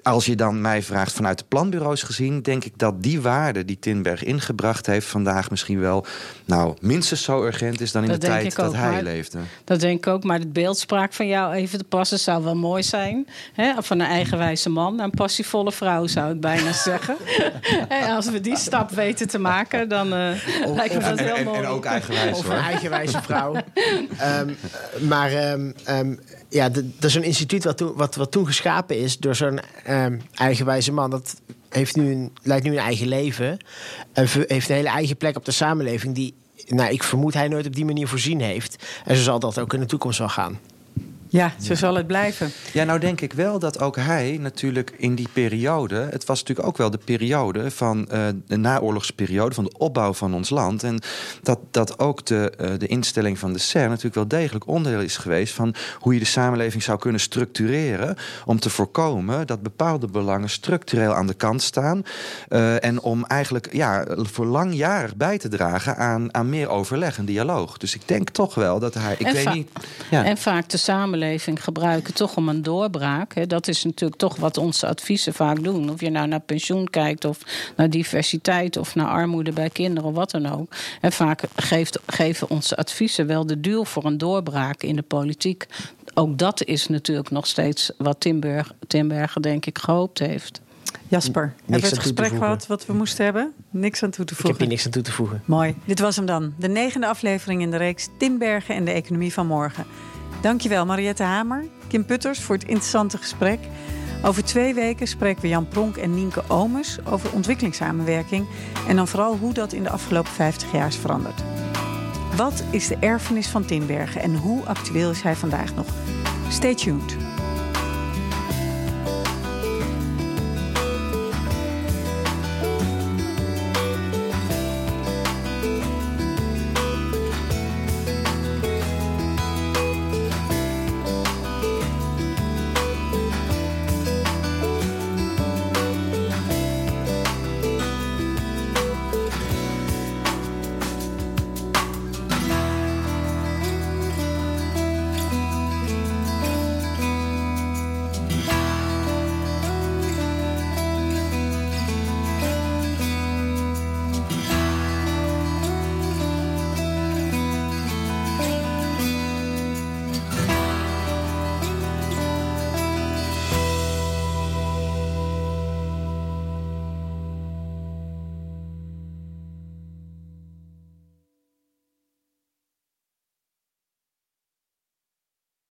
als je dan mij vraagt vanuit de planbureaus gezien, denk ik dat die waarde die Tinberg ingebracht heeft vandaag misschien wel, nou, minstens zo urgent is dan in Dat de tijd dat ook, hij maar- leefde. Dat denk ik ook, maar het beeldspraak van jou even te passen zou wel mooi zijn. Hè? Van een eigenwijze man naar een passievolle vrouw, zou ik bijna zeggen. en als we die stap weten te maken, dan eh, lijkt me dat wel mooi. eigenwijs Of een eigenwijze vrouw. Ehm, maar ehm, ehm, ja, dat is een instituut wat toen, wat, toen geschapen is door zo'n ehm, eigenwijze man. Dat heeft nu een, leidt nu een eigen leven. En heeft een hele eigen plek op de samenleving die, nou, ik vermoed hij nooit op die manier voorzien heeft. En zo zal dat ook in de toekomst wel gaan. Ja, zo zal het blijven. Ja, nou denk ik wel dat ook hij natuurlijk in die periode... het was natuurlijk ook wel de periode van eh, de naoorlogsperiode... van de opbouw van ons land. En dat, dat ook de, eh, de instelling van de CER natuurlijk wel degelijk onderdeel is geweest... van hoe je de samenleving zou kunnen structureren... om te voorkomen dat bepaalde belangen structureel aan de kant staan... eh, en om eigenlijk ja, voor langjarig bij te dragen aan, aan meer overleg en dialoog. Dus ik denk toch wel dat hij... Ik En weet niet... Ja. En vaak de samenleving gebruiken toch om een doorbraak. Hè. Dat is natuurlijk toch wat onze adviezen vaak doen. Of je nou naar pensioen kijkt, of naar diversiteit, of naar armoede bij kinderen, of wat dan ook. En vaak geeft, geven onze adviezen wel de duur voor een doorbraak in de politiek. Ook dat is natuurlijk nog steeds wat Timberg, Timbergen, denk ik, gehoopt heeft. Jasper, hebben we aan het toe te gesprek voegen. gehad wat we moesten hebben? Niks aan toe te Ik heb hier voegen. niks aan toe te voegen. Mooi. Dit was hem dan. De negende aflevering in de reeks Timbergen en de economie van morgen. Dankjewel Mariette Hamer, Kim Putters voor het interessante gesprek. Over twee weken spreken we Jan Pronk en Nienke Omes over ontwikkelingssamenwerking. En dan vooral hoe dat in de afgelopen 50 jaar is veranderd. Wat is de erfenis van Timbergen en hoe actueel is hij vandaag nog? Stay tuned.